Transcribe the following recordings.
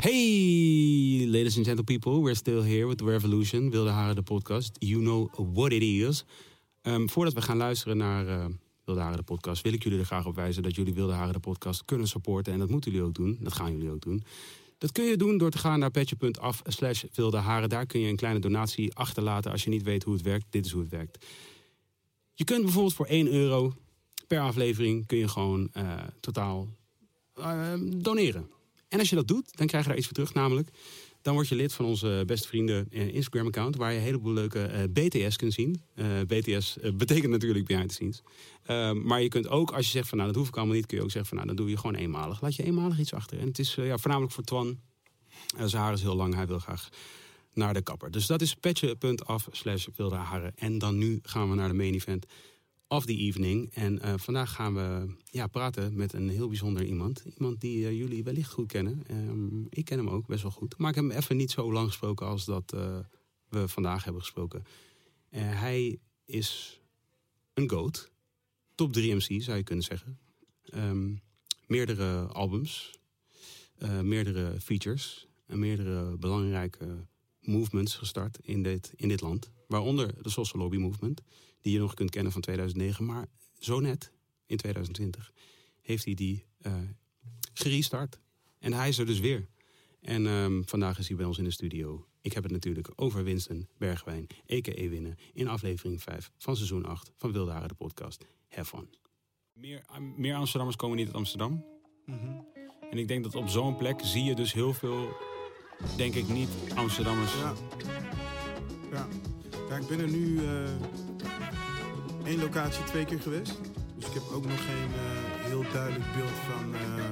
Hey, ladies and gentle people, we're still here with the Revolution, Wilde Haren de podcast. You know what it is. Ehm, voordat we gaan luisteren naar uh, Wilde Haren de podcast, wil ik jullie er graag op wijzen dat jullie Wilde Haren de podcast kunnen supporten. En dat moeten jullie ook doen. Dat gaan jullie ook doen. Dat kun je doen door te gaan naar petje.af slash. Daar kun je een kleine donatie achterlaten als je niet weet hoe het werkt. Dit is hoe het werkt. Je kunt bijvoorbeeld voor 1 euro per aflevering kun je gewoon uh, totaal uh, doneren. En als je dat doet, dan krijg je daar iets voor terug. Namelijk, dan word je lid van onze beste vrienden Instagram-account... waar je een heleboel leuke uh, BTS kunt zien. BTS betekent natuurlijk behind the scenes. maar je kunt ook, als je zegt van nou, dat hoef ik allemaal niet... kun je ook zeggen van nou, dan doe je gewoon eenmalig. Laat je eenmalig iets achter. En het is ja, voornamelijk voor Twan. zijn haar is heel lang, hij wil graag naar de kapper. Dus dat is petje.af slash wilde haren. En dan nu gaan we naar de main event of the evening. En uh, vandaag gaan we ja, praten met een heel bijzonder iemand. Iemand die uh, jullie wellicht goed kennen. Um, ik ken hem ook best wel goed. Maar ik heb hem even niet zo lang gesproken als dat uh, we vandaag hebben gesproken. hij is een goat. Top 3 MC zou je kunnen zeggen. Um, meerdere albums. meerdere features. En meerdere belangrijke movements gestart in dit, in dit land. Waaronder de Social Lobby Movement die je nog kunt kennen van 2009. Maar zo net, in 2020, heeft hij die uh, gerestart. En hij is er dus weer. En um, vandaag is hij bij ons in de studio. Ik heb het natuurlijk over Winston Bergwijn, a.k.a. Winnen... in aflevering 5 van seizoen 8 van Wilde Haren, de podcast. Have fun. Meer, meer Amsterdammers komen niet uit Amsterdam. Mm -hmm. En ik denk dat op zo'n plek zie je dus heel veel, denk ik niet, Amsterdammers. Ja, ja. ja ik ben er nu... Uh één locatie twee keer geweest. Dus ik heb ook nog geen uh, heel duidelijk beeld van uh,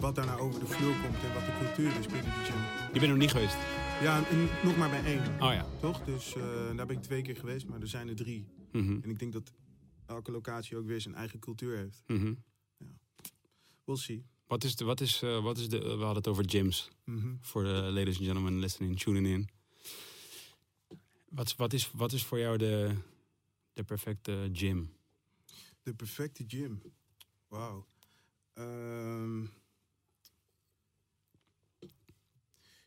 wat daar nou over de vloer komt en wat de cultuur is binnen de gym. Je bent nog niet geweest? Ja, en nog maar bij één. Oh ja. Toch? Dus uh, daar ben ik twee keer geweest, maar er zijn er drie. Mm -hmm. En ik denk dat elke locatie ook weer zijn eigen cultuur heeft. Mm -hmm. ja. We'll see. Wat is de, wat is, wat is de, we hadden het over gyms. Mm -hmm. Voor de ladies and gentlemen listening, tuning in. Wat, wat, is, wat is voor jou de, de perfecte gym? De perfecte gym? Wauw. Um,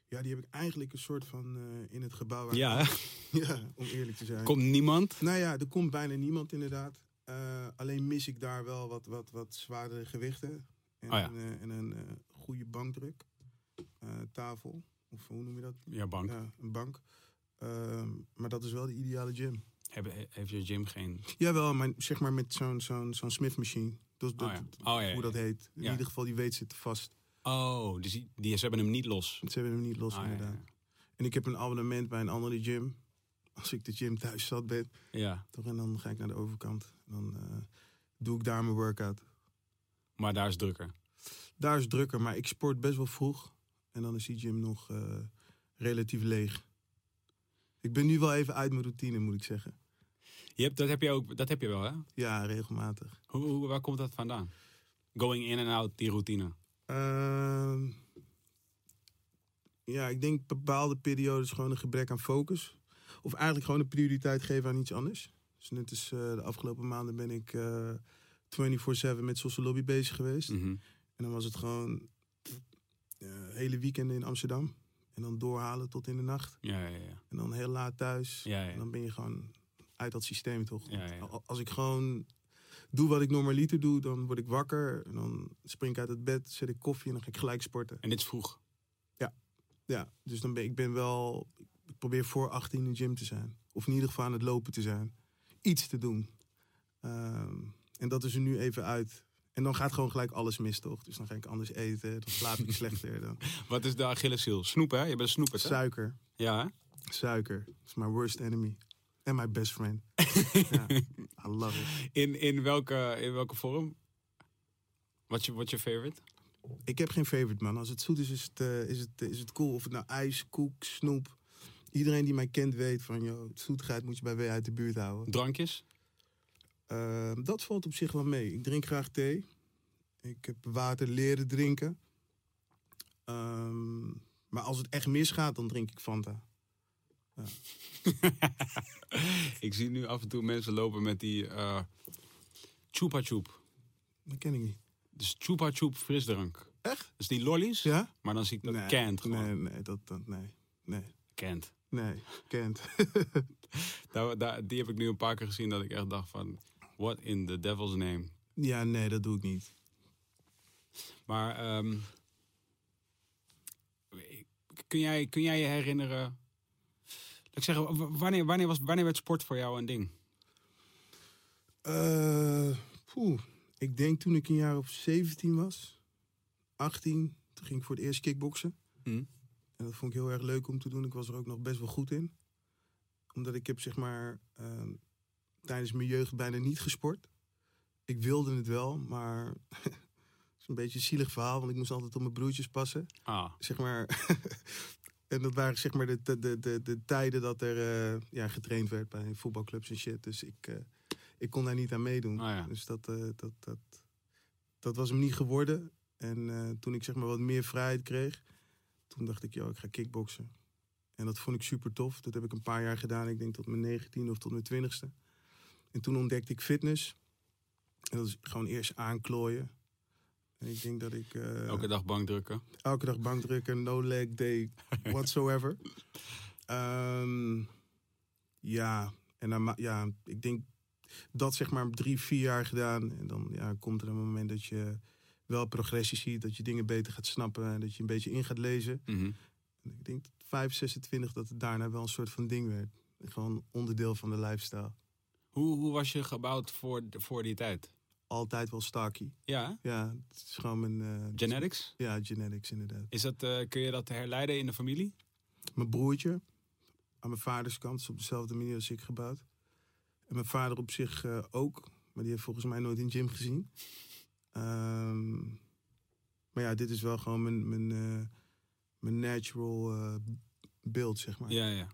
ja, die heb ik eigenlijk een soort van uh, in het gebouw. Ja. ja, om eerlijk te zijn. Komt niemand? Nou ja, er komt bijna niemand inderdaad. Uh, alleen mis ik daar wel wat, wat, wat zwaardere gewichten. En, oh ja. uh, en een goede bankdruk. tafel. Of hoe noem je dat? Ja, bank. Ja, een bank. Ehm, maar dat is wel de ideale gym. Heeft je gym geen... Jawel, maar zeg maar met zo'n zo'n zo'n Smith machine. Dus dat, oh ja. Oh, ja, hoe dat heet. In ieder geval, die weet zit vast. Oh, dus die, die, ze hebben hem niet los? Ze hebben hem niet los, oh, inderdaad. En ik heb een abonnement bij een andere gym. Als ik de gym thuis zat ben. Ja. Toch, en dan ga ik naar de overkant. Dan uh, doe ik daar mijn workout. Maar daar is drukker? Daar is drukker, maar ik sport best wel vroeg. En dan is die gym nog uh, relatief leeg. Ik ben nu wel even uit mijn routine, moet ik zeggen. Je hebt, dat, heb je ook, dat heb je wel, hè? Ja, regelmatig. Hoe, hoe, waar komt dat vandaan? Going in en out, die routine? Uh, ja, ik denk bepaalde periodes gewoon een gebrek aan focus. Of eigenlijk gewoon een prioriteit geven aan iets anders. Dus net als uh, de afgelopen maanden ben ik uh, 24-7 met Social Lobby bezig geweest. Mm -hmm. En dan was het gewoon hele weekenden in Amsterdam. En dan doorhalen tot in de nacht. Ja, ja, ja. En dan heel laat thuis. En dan ben je gewoon uit dat systeem toch. Ja, ja. Als ik gewoon doe wat ik normaliter doe, dan word ik wakker. En dan spring ik uit het bed, zet ik koffie en dan ga ik gelijk sporten. En dit is vroeg? Ja, ja. dus dan ben ik ben wel... Ik probeer voor 18 in de gym te zijn. Of in ieder geval aan het lopen te zijn. Iets te doen. Um, en dat is er nu even uit. En dan gaat gewoon gelijk alles mis, toch? Dus dan ga ik anders eten, dan slaap ik slechter. Dan. Wat is de Achilleshiel? Snoep, hè? Je bent snoeper, hè? Suiker. Ja, hè? Suiker. Dat is my worst enemy. En my best friend. ja, I love it. In, in, welke, in welke vorm? Wat je, wat je favorite? Ik heb geen favorite, man. Als het zoet is, is het, eh, is het, is het cool. Of het nou ijs, koek, snoep. Iedereen die mij kent weet van, joh, zoetigheid moet je bij W uit de buurt houden. Drankjes? Ehm, dat valt op zich wel mee. Ik drink graag thee. Ik heb water leren drinken. Ehm, maar als het echt misgaat, dan drink ik Fanta. ik zie nu af en toe mensen lopen met die eh Chupa Chup. Dat ken ik niet. Dus Chupa Chup frisdrank. Echt? Dus die lollies, Ja? maar dan zie ik dat nee, canned gewoon. Nee, nee, dat, dat, nee. Nee, Canned. nee, kent. Daar, daar, die heb ik nu een paar keer gezien dat ik echt dacht van... What in the devil's name? ja, nee, dat doe ik niet. Maar ehm, kun, jij, kun jij je herinneren... Ik w- wanneer, wanneer, was, wanneer werd sport voor jou een ding? Poeh, ik denk toen ik een jaar of 17 was, 18, toen ging ik voor het eerst kickboksen. Hm? En dat vond ik heel erg leuk om te doen. Ik was er ook nog best wel goed in. Omdat ik heb zeg maar ehm, tijdens mijn jeugd bijna niet gesport. Ik wilde het wel, maar het is een beetje een zielig verhaal. Want ik moest altijd op mijn broertjes passen. Ah, Zeg maar. en dat waren zeg maar de, de, de, de, de tijden dat er eh, ja, getraind werd bij voetbalclubs en shit. Dus ik, eh, ik kon daar niet aan meedoen. Ah, ja. Dus dat, eh, dat, dat, dat was hem niet geworden. En toen ik zeg maar wat meer vrijheid kreeg, toen dacht ik, joh, ik ga kickboksen. En dat vond ik super tof. Dat heb ik een paar jaar gedaan. Ik denk tot mijn 19e of tot mijn 20ste. En toen ontdekte ik fitness. En dat is gewoon eerst aanklooien. En ik denk dat ik... eh, elke dag bank drukken. Elke dag bankdrukken, no leg day whatsoever. Ehm, ja, en dan, ja, ik denk dat zeg maar drie, vier jaar gedaan. En dan ja, komt er een moment dat je wel progressie ziet. Dat je dingen beter gaat snappen. En dat je een beetje in gaat lezen. Mhm. En ik denk 5, 26 dat het daarna wel een soort van ding werd. Gewoon onderdeel van de lifestyle. Hoe, hoe was je gebouwd voor, voor die tijd? Altijd wel stocky. Ja? Ja, het is gewoon mijn... eh, genetics? Ja, genetics inderdaad. Is dat, eh, kun je dat herleiden in de familie? Mijn broertje, aan mijn vaders kant, is op dezelfde manier als ik gebouwd. En mijn vader op zich eh, ook, maar die heeft volgens mij nooit een gym gezien. Ehm, maar ja, dit is wel gewoon mijn, mijn, mijn natural beeld, zeg maar. Ja, ja.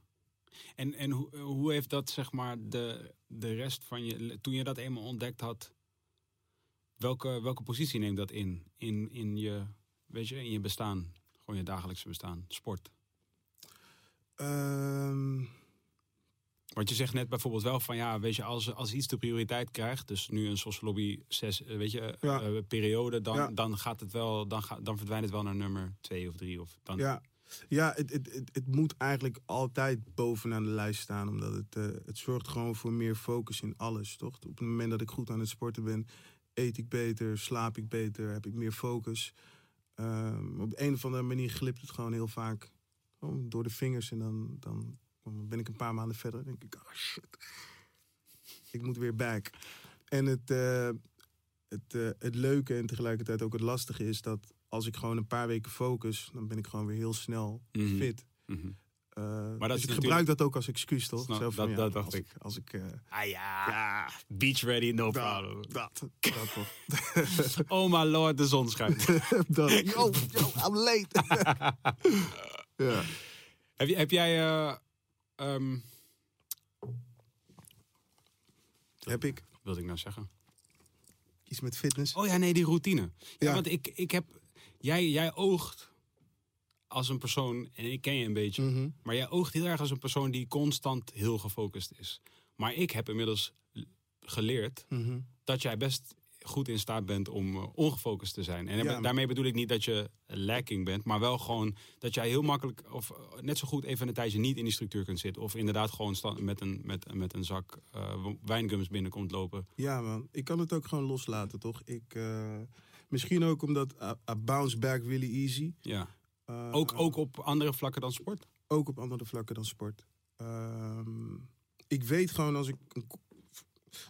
En, en hoe, hoe heeft dat, zeg maar, de, de rest van je... Toen je dat eenmaal ontdekt had... Welke, welke positie neemt dat in? In, in, je, weet je, in je bestaan? Gewoon je dagelijkse bestaan? Sport? Ehm, Want je zegt net bijvoorbeeld wel van... Ja, weet je, als, als iets de prioriteit krijgt... Dus nu een sociolobby zes, eh, weet je, Ja. eh, periode... Dan, Ja. dan, gaat het wel, dan, dan verdwijnt het wel naar nummer twee of drie. Of dan, ja, ja het, het, het, het moet eigenlijk altijd bovenaan de lijst staan. Omdat het, eh, het zorgt gewoon voor meer focus in alles, toch? Op het moment dat ik goed aan het sporten ben, eet ik beter, slaap ik beter, heb ik meer focus. Ehm, op een of andere manier glipt het gewoon heel vaak gewoon door de vingers. En dan, dan, dan ben ik een paar maanden verder en denk ik, oh shit. Ik moet weer back. En het, eh, het, eh, het leuke en tegelijkertijd ook het lastige is dat als ik gewoon een paar weken focus, dan ben ik gewoon weer heel snel Mhm. fit. Eh, dat dus ik gebruik dat ook als excuus, toch? Snap- Zo van, dat- ja, dat dacht als ik. Als ik eh, Ah ja, beach ready, no problem. dat, dat. Oh my lord, de zon schijnt. dat. Yo, yo, I'm late. ja. heb, heb jij... eh, ehm, Heb ik wat wilde ik nou zeggen? iets met fitness? Oh ja, nee, die routine. Ja, Ja. want ik, ik heb... Jij, jij oogt als een persoon, en ik ken je een beetje... Mhm. maar jij oogt heel erg als een persoon die constant heel gefocust is. Maar ik heb inmiddels geleerd Mhm. dat jij best goed in staat bent om eh, ongefocust te zijn. En Ja, maar- daarmee bedoel ik niet dat je lacking bent, maar wel gewoon dat jij heel makkelijk of eh, net zo goed even een tijdje niet in die structuur kunt zitten. Of inderdaad gewoon met, een, met, met een zak eh, wijngums binnenkomt lopen. Ja, man. Ik kan het ook gewoon loslaten, toch? Ik, misschien ook omdat I, I bounce back really easy. Ja. Eh, Ook, ook op andere vlakken dan sport? ook op andere vlakken dan sport. Ehm, ik weet gewoon als ik, een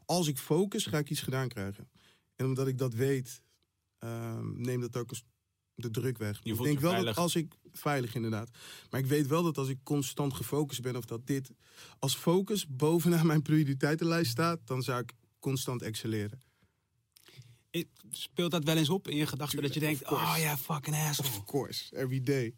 als ik focus, ga ik iets gedaan krijgen. En omdat ik dat weet, ehm neemt dat ook eens de druk weg. Je ik denk wel veilig. dat als ik veilig inderdaad, maar ik weet wel dat als ik constant gefocust ben of dat dit als focus bovenaan mijn prioriteitenlijst staat, dan zou ik constant excelleren. Ik- Speelt dat wel eens op in je gedachten dat je denkt, oh ja, fucking asshole. Of course, every day.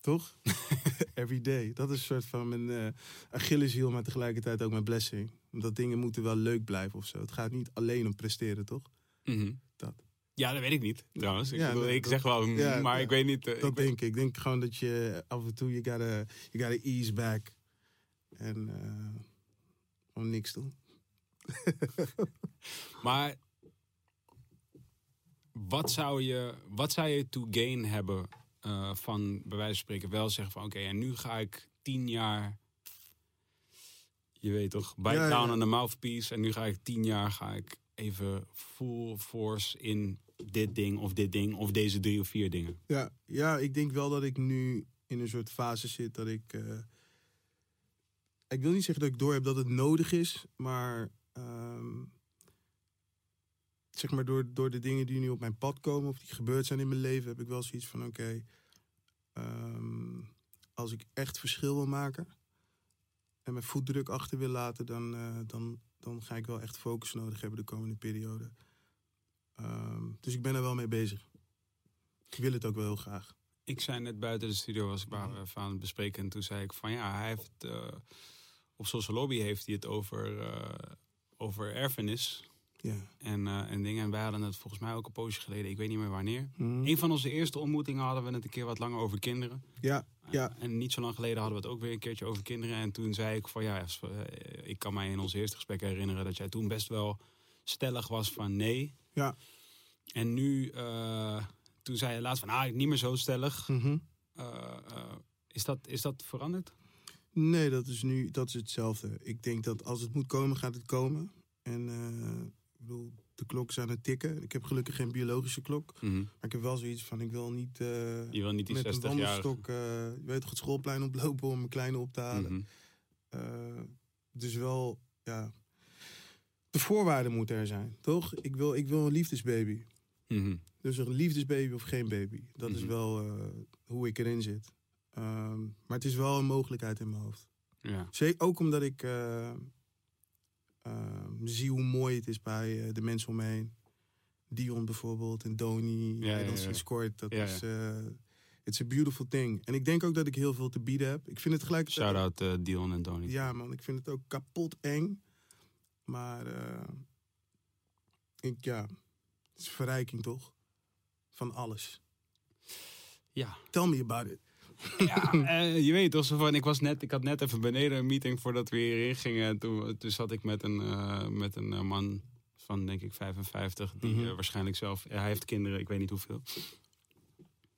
Toch? every day. Dat is een soort van mijn eh Achilleshiel, maar tegelijkertijd ook mijn blessing. Omdat dingen moeten wel leuk blijven of zo. Het gaat niet alleen om presteren, toch? Mhm. Dat. Ja, dat weet ik niet trouwens. Ik, Ja, bedoel, ik dat- zeg wel, ja, maar ja. ik weet niet. eh, Dat ik denk ik. Ik denk gewoon dat je af en toe, je gotta, you gotta ease back. En eh gewoon niks doen. Maar wat zou je, wat zou je to gain hebben eh, van bij wijze van spreken wel zeggen van oké, en nu ga ik tien jaar, je weet toch, bite Ja, ja. down on the mouthpiece en nu ga ik tien jaar ga ik even full force in dit ding of dit ding of deze drie of vier dingen. Ja, ja, ik denk wel dat ik nu in een soort fase zit dat ik. eh, ik wil niet zeggen dat ik door heb dat het nodig is, maar. ehm, zeg maar door, door de dingen die nu op mijn pad komen of die gebeurd zijn in mijn leven, heb ik wel zoiets van: oké, ehm, als ik echt verschil wil maken en mijn voetdruk achter wil laten, dan, eh, dan, dan ga ik wel echt focus nodig hebben de komende periode. Ehm, dus ik ben er wel mee bezig. Ik wil het ook wel heel graag. Ik zei net buiten de studio, was ik waar we even aan het bespreken. En toen zei ik van ja, hij heeft eh, op Social Lobby heeft hij het over, eh, over erfenis. Ja. En, eh, en dingen. En wij hadden het volgens mij ook een poosje geleden, ik weet niet meer wanneer. Mhm. Een van onze eerste ontmoetingen hadden we het een keer wat langer over kinderen. Ja, ja. En niet zo lang geleden hadden we het ook weer een keertje over kinderen. En toen zei ik van ja, eh, ik kan mij in ons eerste gesprek herinneren dat jij toen best wel stellig was van nee. Ja. En nu, eh, toen zei je laatst van ah, niet meer zo stellig. Mhm. Eh, eh, is, dat, is dat veranderd? Nee, dat is nu dat is hetzelfde. Ik denk dat als het moet komen, gaat het komen. En eh, bedoel, de klok is aan het tikken. Ik heb gelukkig geen biologische klok. Maar ik heb wel zoiets van, ik wil niet, eh, Je wil niet die met een 60 jaar. wandelstok, eh, je weet toch, het schoolplein oplopen om mijn kleine op te halen. Eh, dus wel, ja, de voorwaarden moeten er zijn, toch? Ik wil, ik wil een liefdesbaby. Mhm. Dus een liefdesbaby of geen baby. Dat is Mhm. wel hoe ik erin zit. Ehm, maar het is wel een mogelijkheid in mijn hoofd. Ja. Zeker ook omdat ik zie hoe mooi het is bij eh, de mensen om me heen. Dion bijvoorbeeld en Doni. Ja, en dan ja. kort. Dat is... eh it's a beautiful thing. En ik denk ook dat ik heel veel te bieden heb. Ik vind het tegelijkertijd... Shout-out eh, Dion en Tony. Ja man, ik vind het ook kapot eng. Maar ik, ja, het is verrijking toch? Van alles. Ja. Tell me about it. Ja, eh, je weet toch, zo van, ik, was net, ik had net even beneden een meeting voordat we hierin gingen. En toen, toen zat ik met een, eh, met een eh, man van, denk ik, 55. Die Mhm. waarschijnlijk zelf, hij heeft kinderen, ik weet niet hoeveel.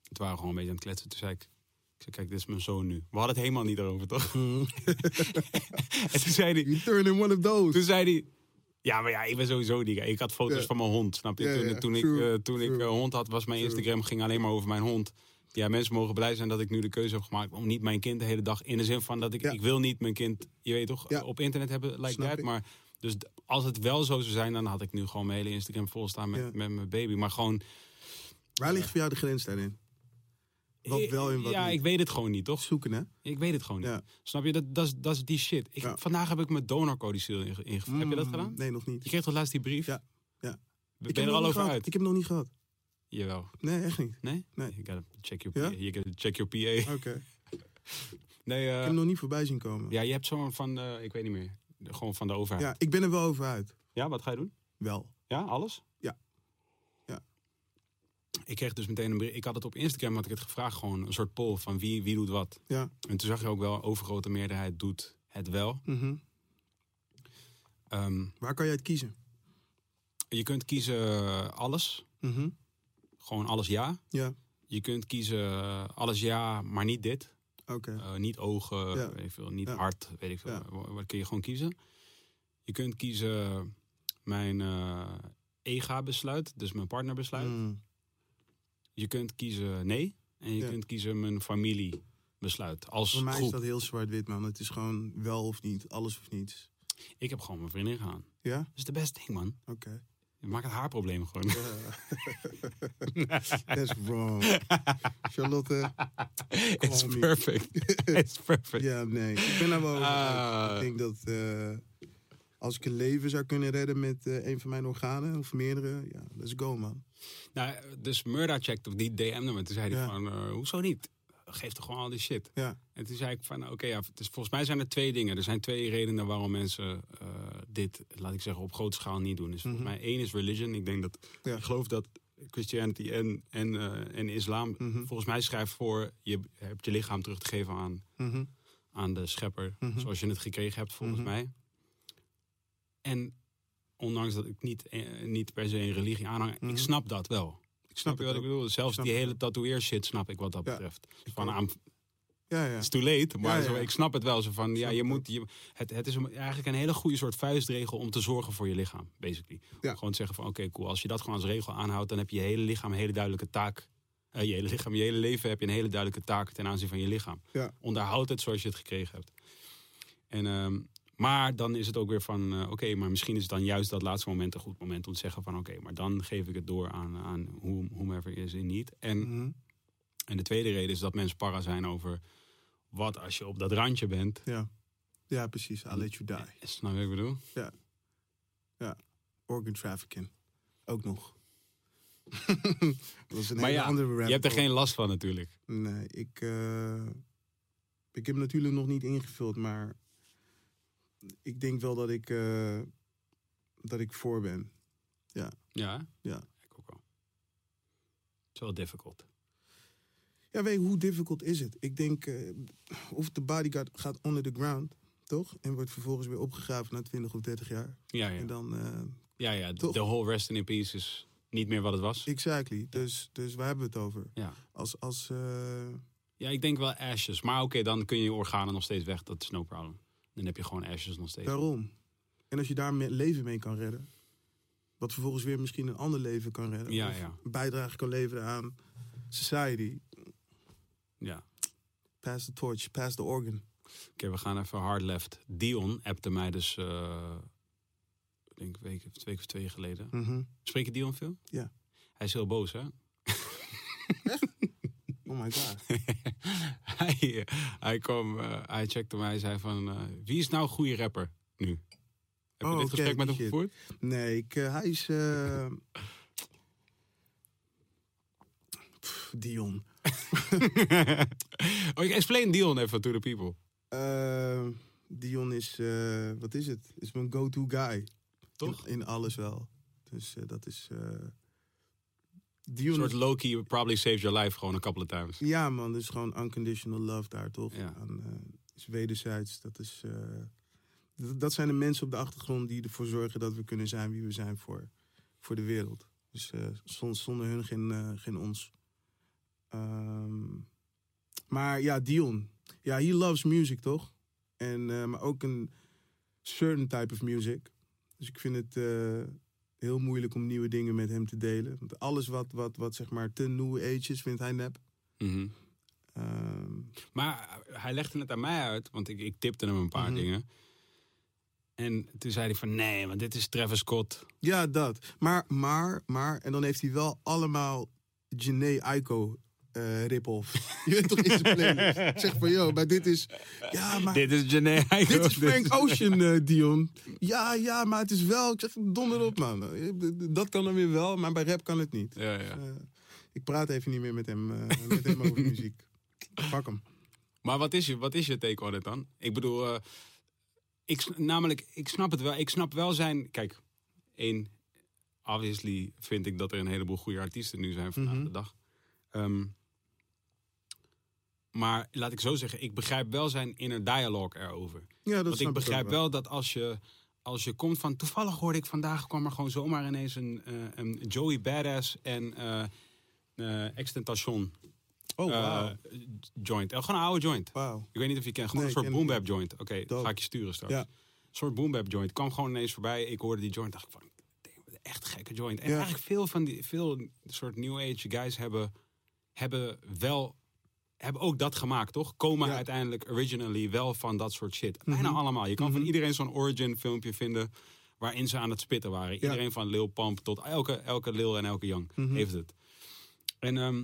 Het waren gewoon een beetje aan het kletsen. Toen zei ik, ik zei, kijk, dit is mijn zoon nu. We hadden het helemaal niet erover, toch? en toen zei hij, You turn in one of those. toen zei hij, ja, maar ja, ik ben sowieso die. Ik had foto's van mijn hond, snap je? Toen toen, ik, eh, toen ik hond had, was mijn. Instagram ging alleen maar over mijn hond. Ja, mensen mogen blij zijn dat ik nu de keuze heb gemaakt om niet mijn kind de hele dag... In de zin van dat ik, Ja. ik wil niet mijn kind, je weet toch, Ja. op internet hebben that. ik. Maar dus als het wel zo zou zijn, dan had ik nu gewoon mijn hele Instagram vol staan met, Ja. met mijn baby. Maar gewoon... Waar ligt voor jou de grens daarin? Wat wel en wat Ja, niet? ik weet het gewoon niet, toch? Zoeken, hè? Ik weet het gewoon niet. Ja. Snap je? Dat, dat, is, dat is die shit. Ik, Ja. Vandaag heb ik mijn donorcodicil inge- ingevuld. Heb je dat Mm, gedaan? Nee, nog niet. Je kreeg toch laatst die brief? Ja, ja. Ben Ik heb er al over gehad. uit? Ik heb hem nog niet gehad. Jawel. Nee, echt niet. Nee? Nee. You gotta check your Ja? PA. You gotta check your PA. Oké. Nee, Ik eh, heb hem nog niet voorbij zien komen. ja, je hebt zo'n van, eh, ik weet niet meer, gewoon van de overheid. Ja, ik ben er wel over uit. Ja, wat ga je doen? Wel. Ja, alles? Ja. Ja. Ik kreeg dus meteen een bericht. Ik had het op Instagram had ik het gevraagd, gewoon een soort poll van wie, wie doet wat. Ja. En toen zag je ook wel, overgrote meerderheid doet het wel. Mhm. Ehm, Waar kan jij het kiezen? je kunt kiezen eh, alles, Mhm. Gewoon alles ja. Ja, Je kunt kiezen eh, alles ja, maar niet dit. oké. Eh, niet ogen, Ja. weet ik veel, niet Ja. hart, weet ik veel. Ja. Wat, kun je gewoon kiezen? Je kunt kiezen mijn eh EGA-besluit, dus mijn partnerbesluit. Mm. Je kunt kiezen nee. En je kunt kiezen mijn familiebesluit. Als Voor mij is dat heel zwart-wit, man. Het is gewoon wel of niet, alles of niets. Ik heb gewoon mijn vriendin gegaan. Ja? Dat is de beste ding, man. Oké. Maakt het haar probleem gewoon. Ja. That's wrong. Charlotte. It's perfect. It's perfect. Ja, nee. Ik ben daar wel. Ah. Ik denk dat... eh, Als ik een leven zou kunnen redden met eh, een van mijn organen of meerdere, ja, let's go man. Nou, dus Murda checkte, of die DM'de me. Toen zei hij Ja. van, eh, hoezo niet? Geef toch gewoon al die shit. Ja, En toen zei ik van, oké, ja, het is- volgens mij zijn er twee dingen. Er zijn twee redenen waarom mensen dit, laat ik zeggen, op grote schaal niet doen. Dus volgens Mhm. mij één is religion. Ik denk dat, Ja. ik geloof dat Christianity en, en, eh, en islam, Mhm. volgens mij schrijft voor, je hebt je lichaam terug te geven aan, Mhm. aan de schepper. Zoals je het gekregen hebt, volgens mij. En ondanks dat ik niet, eh, niet per se een religie aanhang, ik snap dat wel. ik Snap snap je wat ik bedoel? Zelfs die hele tatoeëer shit snap ik wat dat betreft. Van. I'm- Ja, ja. It's too late, maar Ja, Zo, ik snap het wel. Zo van, ja, je het moet, je, het, het is een, eigenlijk een hele goede soort vuistregel om te zorgen voor je lichaam, basically. Ja. Gewoon te zeggen van, oké, cool. Als je dat gewoon als regel aanhoudt, dan heb je je hele lichaam een hele duidelijke taak. Eh, je hele lichaam, je hele leven heb je een hele duidelijke taak ten aanzien van je lichaam. Onderhoud het zoals je het gekregen hebt. En, ehm, maar dan is het ook weer van, eh, oké, maar misschien is het dan juist dat laatste moment een goed moment om te zeggen van, oké, maar dan geef ik het door aan, aan whom- whomever is in need. En Mhm. en de tweede reden is dat mensen para zijn over wat als je op dat randje bent. ja. ja, precies. I'll let you die. Snap je wat ik bedoel? Organ trafficking. Ook nog. dat is een Maar hele ja, andere Je rabbit hebt er geen last van natuurlijk. Nee, ik, eh, ik heb natuurlijk nog niet ingevuld, maar ik denk wel dat ik, eh, dat ik voor ben. Ja? Ja. Ik ook wel. Het is wel difficult. Ja, weet je, hoe difficult is het? Ik denk, eh, of de bodyguard gaat under the ground, toch? En wordt vervolgens weer opgegraven na 20 of 30 jaar. Ja, ja. En dan, eh, ja, ja. Toch? De whole rest in peace is niet meer wat het was. exactly. Dus, dus waar hebben we het over? Ja. Als, als, eh, ja, ik denk wel ashes. Maar oké, dan kun je je organen nog steeds weg. Dat is no problem. Dan heb je gewoon ashes nog steeds. daarom. En als je daar leven mee kan redden, wat vervolgens weer misschien een ander leven kan redden. Ja, ja. een bijdrage kan leveren aan society. Ja. Pass the torch, pass the organ. Oké, we gaan even hard left. Dion appte mij dus, eh, ik denk een week, twee of twee geleden. Mhm. Spreek je Dion veel? Ja. Hij is heel boos, hè? Oh my god. hij, hij kwam, eh, hij checkte mij, hij zei van, eh, wie is nou een goede rapper nu? Heb je Oh, dit oké, gesprek met hem shit. gevoerd? Nee, ik, hij is... pff, Dion. oh, explain Dion even to the people. Eh, Dion is, eh, wat is het? Is mijn go-to guy. Toch? In, in alles wel. Dus eh, dat is... eh Een Dion soort is- Loki probably saved your life gewoon een couple of times. Ja man, dus gewoon unconditional love daar toch? Ja. Aan, is wederzijds. Dat, is, dat, zijn de mensen op de achtergrond die ervoor zorgen dat we kunnen zijn wie we zijn voor, voor de wereld. Dus zon- zonder hun geen, geen ons. Ehm, maar ja, Dion. Ja, he loves music toch? En, eh, maar ook een certain type of music. Dus ik vind het eh, heel moeilijk om nieuwe dingen met hem te delen. Want alles wat, wat, wat zeg maar te new age is, vindt hij nep. Mhm. Ehm, Maar hij legde het aan mij uit, want ik, ik tipte hem een paar Mhm. dingen. En toen zei hij van, nee, want dit is Travis Scott. ja, dat. Maar, maar, maar, en dan heeft hij wel allemaal Janae Aiko eh rip-off. Je weet toch in zijn playlist. Ik zeg van, yo, maar dit is... Ja, maar dit, dit is Janae Aiko. is Frank Ocean, eh, Dion. Ja, ja, maar het is wel... Ik zeg, donder op, man. Dat kan dan weer wel, maar bij rap kan het niet. Ja, ja. Eh, ik praat even niet meer met hem, met hem over muziek. Fuck hem. Maar wat is, je, wat is je take on it dan? Ik bedoel, ik, namelijk, ik snap het wel. Ik snap wel zijn... Kijk, één, obviously vind ik dat er een heleboel goede artiesten nu zijn vandaag Mhm. de dag. Ehm, maar laat ik zo zeggen, ik begrijp wel zijn inner dialogue erover. Ja, dat Want ik begrijp ook wel dat als je, als je komt van... Toevallig hoorde ik vandaag, kwam er gewoon zomaar ineens een, eh, een Joey Badass en eh eh Extentation Oh, wauw. joint. Gewoon een oude joint. Wauw. Ik weet niet of je kent. Gewoon Nee, een soort ken ik boom bap joint. Oké, ga ik je sturen straks. Ja. Een soort boom bap joint. Kwam gewoon ineens voorbij. Ik hoorde die joint. Dacht ik van, echt gekke joint. En Ja. eigenlijk veel van die, veel soort new age guys hebben, hebben wel, hebben ook dat gemaakt, toch? Komen Ja. uiteindelijk originally wel van dat soort shit. Bijna Mhm. allemaal. Je kan van Mhm. iedereen zo'n origin filmpje vinden waarin ze aan het spitten waren. Iedereen van Lil Pump tot elke, elke Lil en elke Young Mhm. heeft het. En, ehm,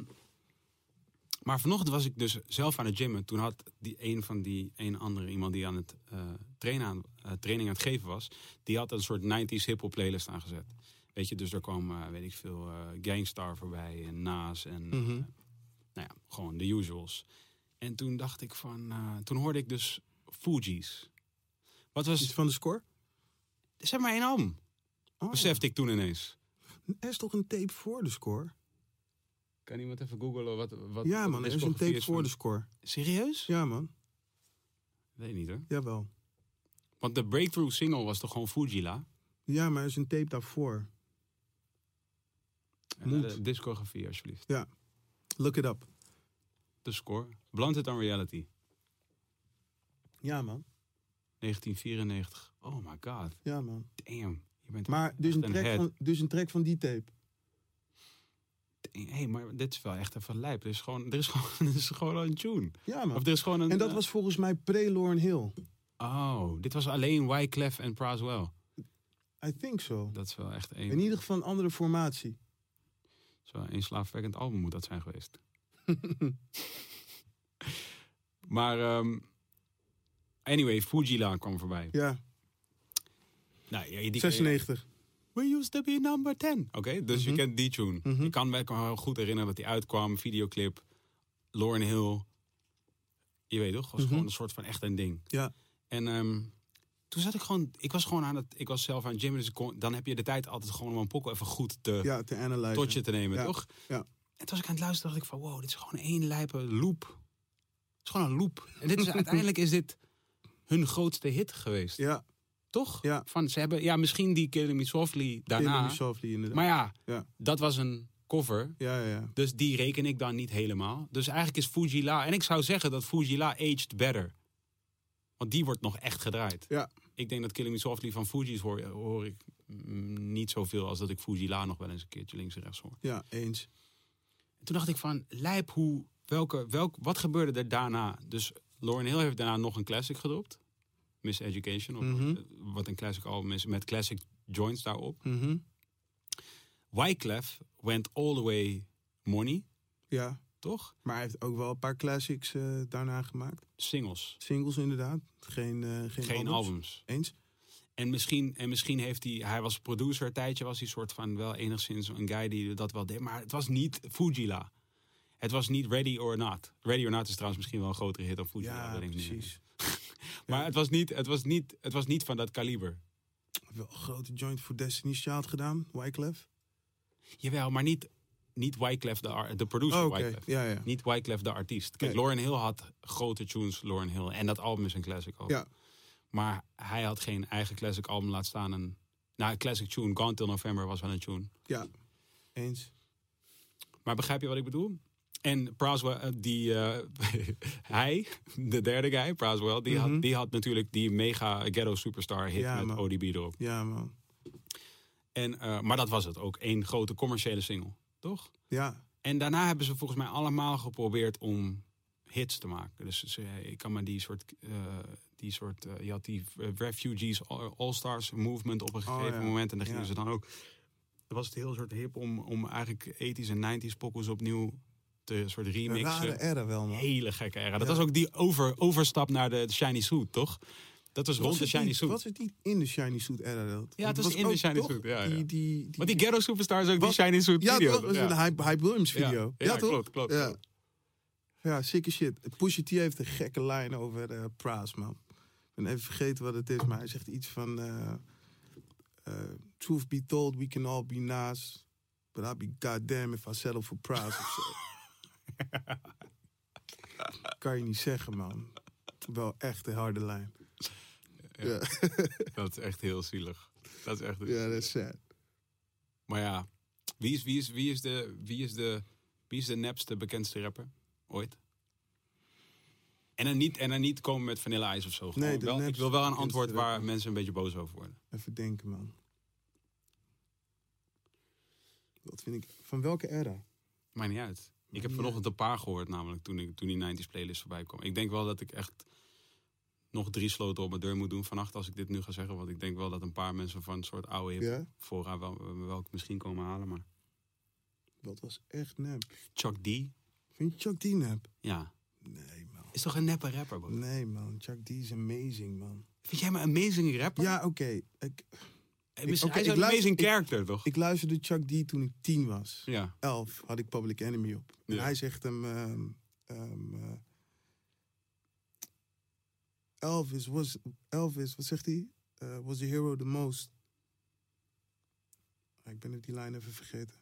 maar vanochtend was ik dus zelf aan het gymmen. Toen had die een van die een andere iemand die aan het eh, trainen aan, eh, training aan het geven was, die had een soort 90s hip-hop playlist aangezet. Weet je, dus er kwam, eh, weet ik veel, Gangstar voorbij en Nas en nou ja, gewoon de usuals. En toen dacht ik van, eh, toen hoorde ik dus Fuji's. Wat was, Iets van de score? zeg maar één album, Oh. besefte ik toen ineens. Er is toch een tape voor de score? Kan iemand even googlen wat, wat ja wat man, er is een tape is voor van- de score. Serieus? Ja man, Weet niet hoor. jawel. Want de breakthrough single was toch gewoon Fujila? Ja, maar er is een tape daarvoor. Moet. De discografie alsjeblieft. Look it up. De score. Blunted on Reality. Ja man, 1994. Oh my god. ja man. Damn. Je bent Maar dus een, track head. van, dus een track van die tape. Hé, hey, maar dit is wel echt even lijp. Er is gewoon, er is gewoon, er is gewoon een tune. Ja man. Of er is gewoon een... En dat eh, was volgens mij pre-Lauren Hill. Oh, dit was alleen Wyclef en Praswell. I think so. Dat is wel echt één... In ieder geval een andere formatie. Wel een slaafwekkend album moet dat zijn geweest. maar... ehm, anyway, Fujila kwam voorbij. Ja, Nou, ja, die, 96. We used to be number 10. Oké, dus je Mhm. kent die tune. Mhm. Ik kan me wel goed herinneren dat die uitkwam, videoclip, Lauren Hill. Je weet toch, was Mhm. gewoon een soort van echt een ding. Ja. En ehm, toen zat ik gewoon, ik was gewoon aan het, ik was zelf aan het gymmen, dus kon- dan heb je de tijd altijd gewoon om een pokkel even goed te, Ja, te analyzen. tot je te nemen, Ja, toch? ja. En toen was ik aan het luisteren, dacht ik van, wow, dit is gewoon één lijpe loop. Het is gewoon een loop. En dit is uiteindelijk is dit hun grootste hit geweest, Ja, toch? Ja. Van, ze hebben, ja, misschien die Killing Me Softly daarna. Killing Me Softly inderdaad. Maar ja, Ja. dat was een cover. Ja, ja, ja. Dus die reken ik dan niet helemaal. Dus eigenlijk is Fujila... En ik zou zeggen dat Fujila aged better. Want die wordt nog echt gedraaid. Ja. Ik denk dat Killing Me Softly van Fuji's hoor, hoor ik mm, niet zoveel... als dat ik Fujila nog wel eens een keertje links en rechts hoor. Ja, eens. En toen dacht ik van, lijp hoe... Welke, welk, wat gebeurde er daarna? Dus Lauren Hill heeft daarna nog een classic gedropt. Miss Education. Of, Mhm. Wat een classic album is met classic joints daarop. Mhm. Wyclef went all the way money, Ja, toch? maar hij heeft ook wel een paar classics eh, daarna gemaakt. Singles. Singles inderdaad. Geen, eh, geen, Geen albums. albums. Eens? En misschien, en misschien heeft hij, hij was producer een tijdje, was hij soort van wel enigszins een guy die dat wel deed. Maar het was niet Fujila. Het was niet Ready or Not. Ready or Not is trouwens misschien wel een grotere hit dan Fujila. Ja, precies. Maar het was, niet, het, was niet, het was niet van dat kaliber. Wel een grote joint voor Destiny's Child gedaan, Wyclef. Jawel, maar niet, niet Wyclef, de, de producer Oh, oké. Wyclef. Ja, ja. Niet Wyclef, de artiest. Kijk, Nee. Lauren Hill had grote tunes, Lauren Hill. En dat album is een classic album. Ja. Maar hij had geen eigen classic album laten staan. Nou, een classic tune, Gone Till November was wel een tune. Ja, eens. Maar begrijp je wat ik bedoel? En Praswell, eh, die, eh, hij, de derde guy, Praswell, die, Mhm. had, die had natuurlijk die mega ghetto superstar hit Ja, met man. ODB erop. Ja, man. En, eh, maar dat was het ook, één grote commerciële single, toch? Ja, En daarna hebben ze volgens mij allemaal geprobeerd om hits te maken. Dus ze, ik kan me die soort, eh, die soort eh, je had die eh, Refugees All- All-Stars movement op een gegeven Oh, ja. moment. En daar gingen Ja. ze dan ook, was het heel soort hip om, om eigenlijk 80s en 90s pokkels opnieuw te soort een remixen. rare era wel, man. Hele gekke era. Dat Ja. was ook die over, overstap naar de Shiny Suit, toch? Dat was rond de Shiny niet- Suit. Was het niet in de Shiny Suit era? Dat? Ja, het was in de Shiny Suit, ja, ja. Die, die, die, Want die Ghetto Superstar is ook Was- die Shiny Suit ja, video. toch? Dat was ja. een Hype, Hype Williams Ja. video. Ja, toch? klopt, klopt, Ja. Ja, sikke shit. Pusha T heeft een gekke lijn over eh Praas, man. Ik ben even vergeten wat het is, maar hij zegt iets van... eh, eh, Truth be told, we can all be nice. But I'll be goddamn if I settle for Praas of zo. kan je niet zeggen, man. Wel echt een harde lijn. Ja, Dat is echt heel zielig. Dat is echt ja dat is sad. Maar ja, wie is, wie, is, wie, is de, wie, is de, wie is de nepste, bekendste rapper ooit? En dan niet, en dan niet komen met Vanilla Ice of zo. Gewoon Nee, wel, ik wil wel een antwoord waar rapper. mensen een beetje boos over worden. Even denken, man. Wat vind ik... Van welke era? Maakt niet uit. Ik heb vanochtend een paar gehoord namelijk toen, ik, toen die 90s playlist voorbij kwam. Ik denk wel dat ik echt nog drie sloten op mijn deur moet doen vannacht als ik dit nu ga zeggen. Want ik denk wel dat een paar mensen van een soort oude Ja? voorraad wel, wel misschien komen halen. Maar Dat was echt nep. Chuck D, Vind je Chuck D nep? Ja. Nee, man. Is toch een neppe rapper, bro? Nee, man. Chuck D is amazing, man. Vind jij me een amazing rapper? Ja, oké. Ik, hij is ik een luister- amazing ik- character, toch? ik luisterde Chuck D toen ik tien was. ja. Elf had ik Public Enemy op. En Ja. hij zegt hem... ehm, ehm, eh, Elvis was... Elvis, wat zegt hij? Eh, was the hero the most... Ah, Ik ben het die lijn even vergeten.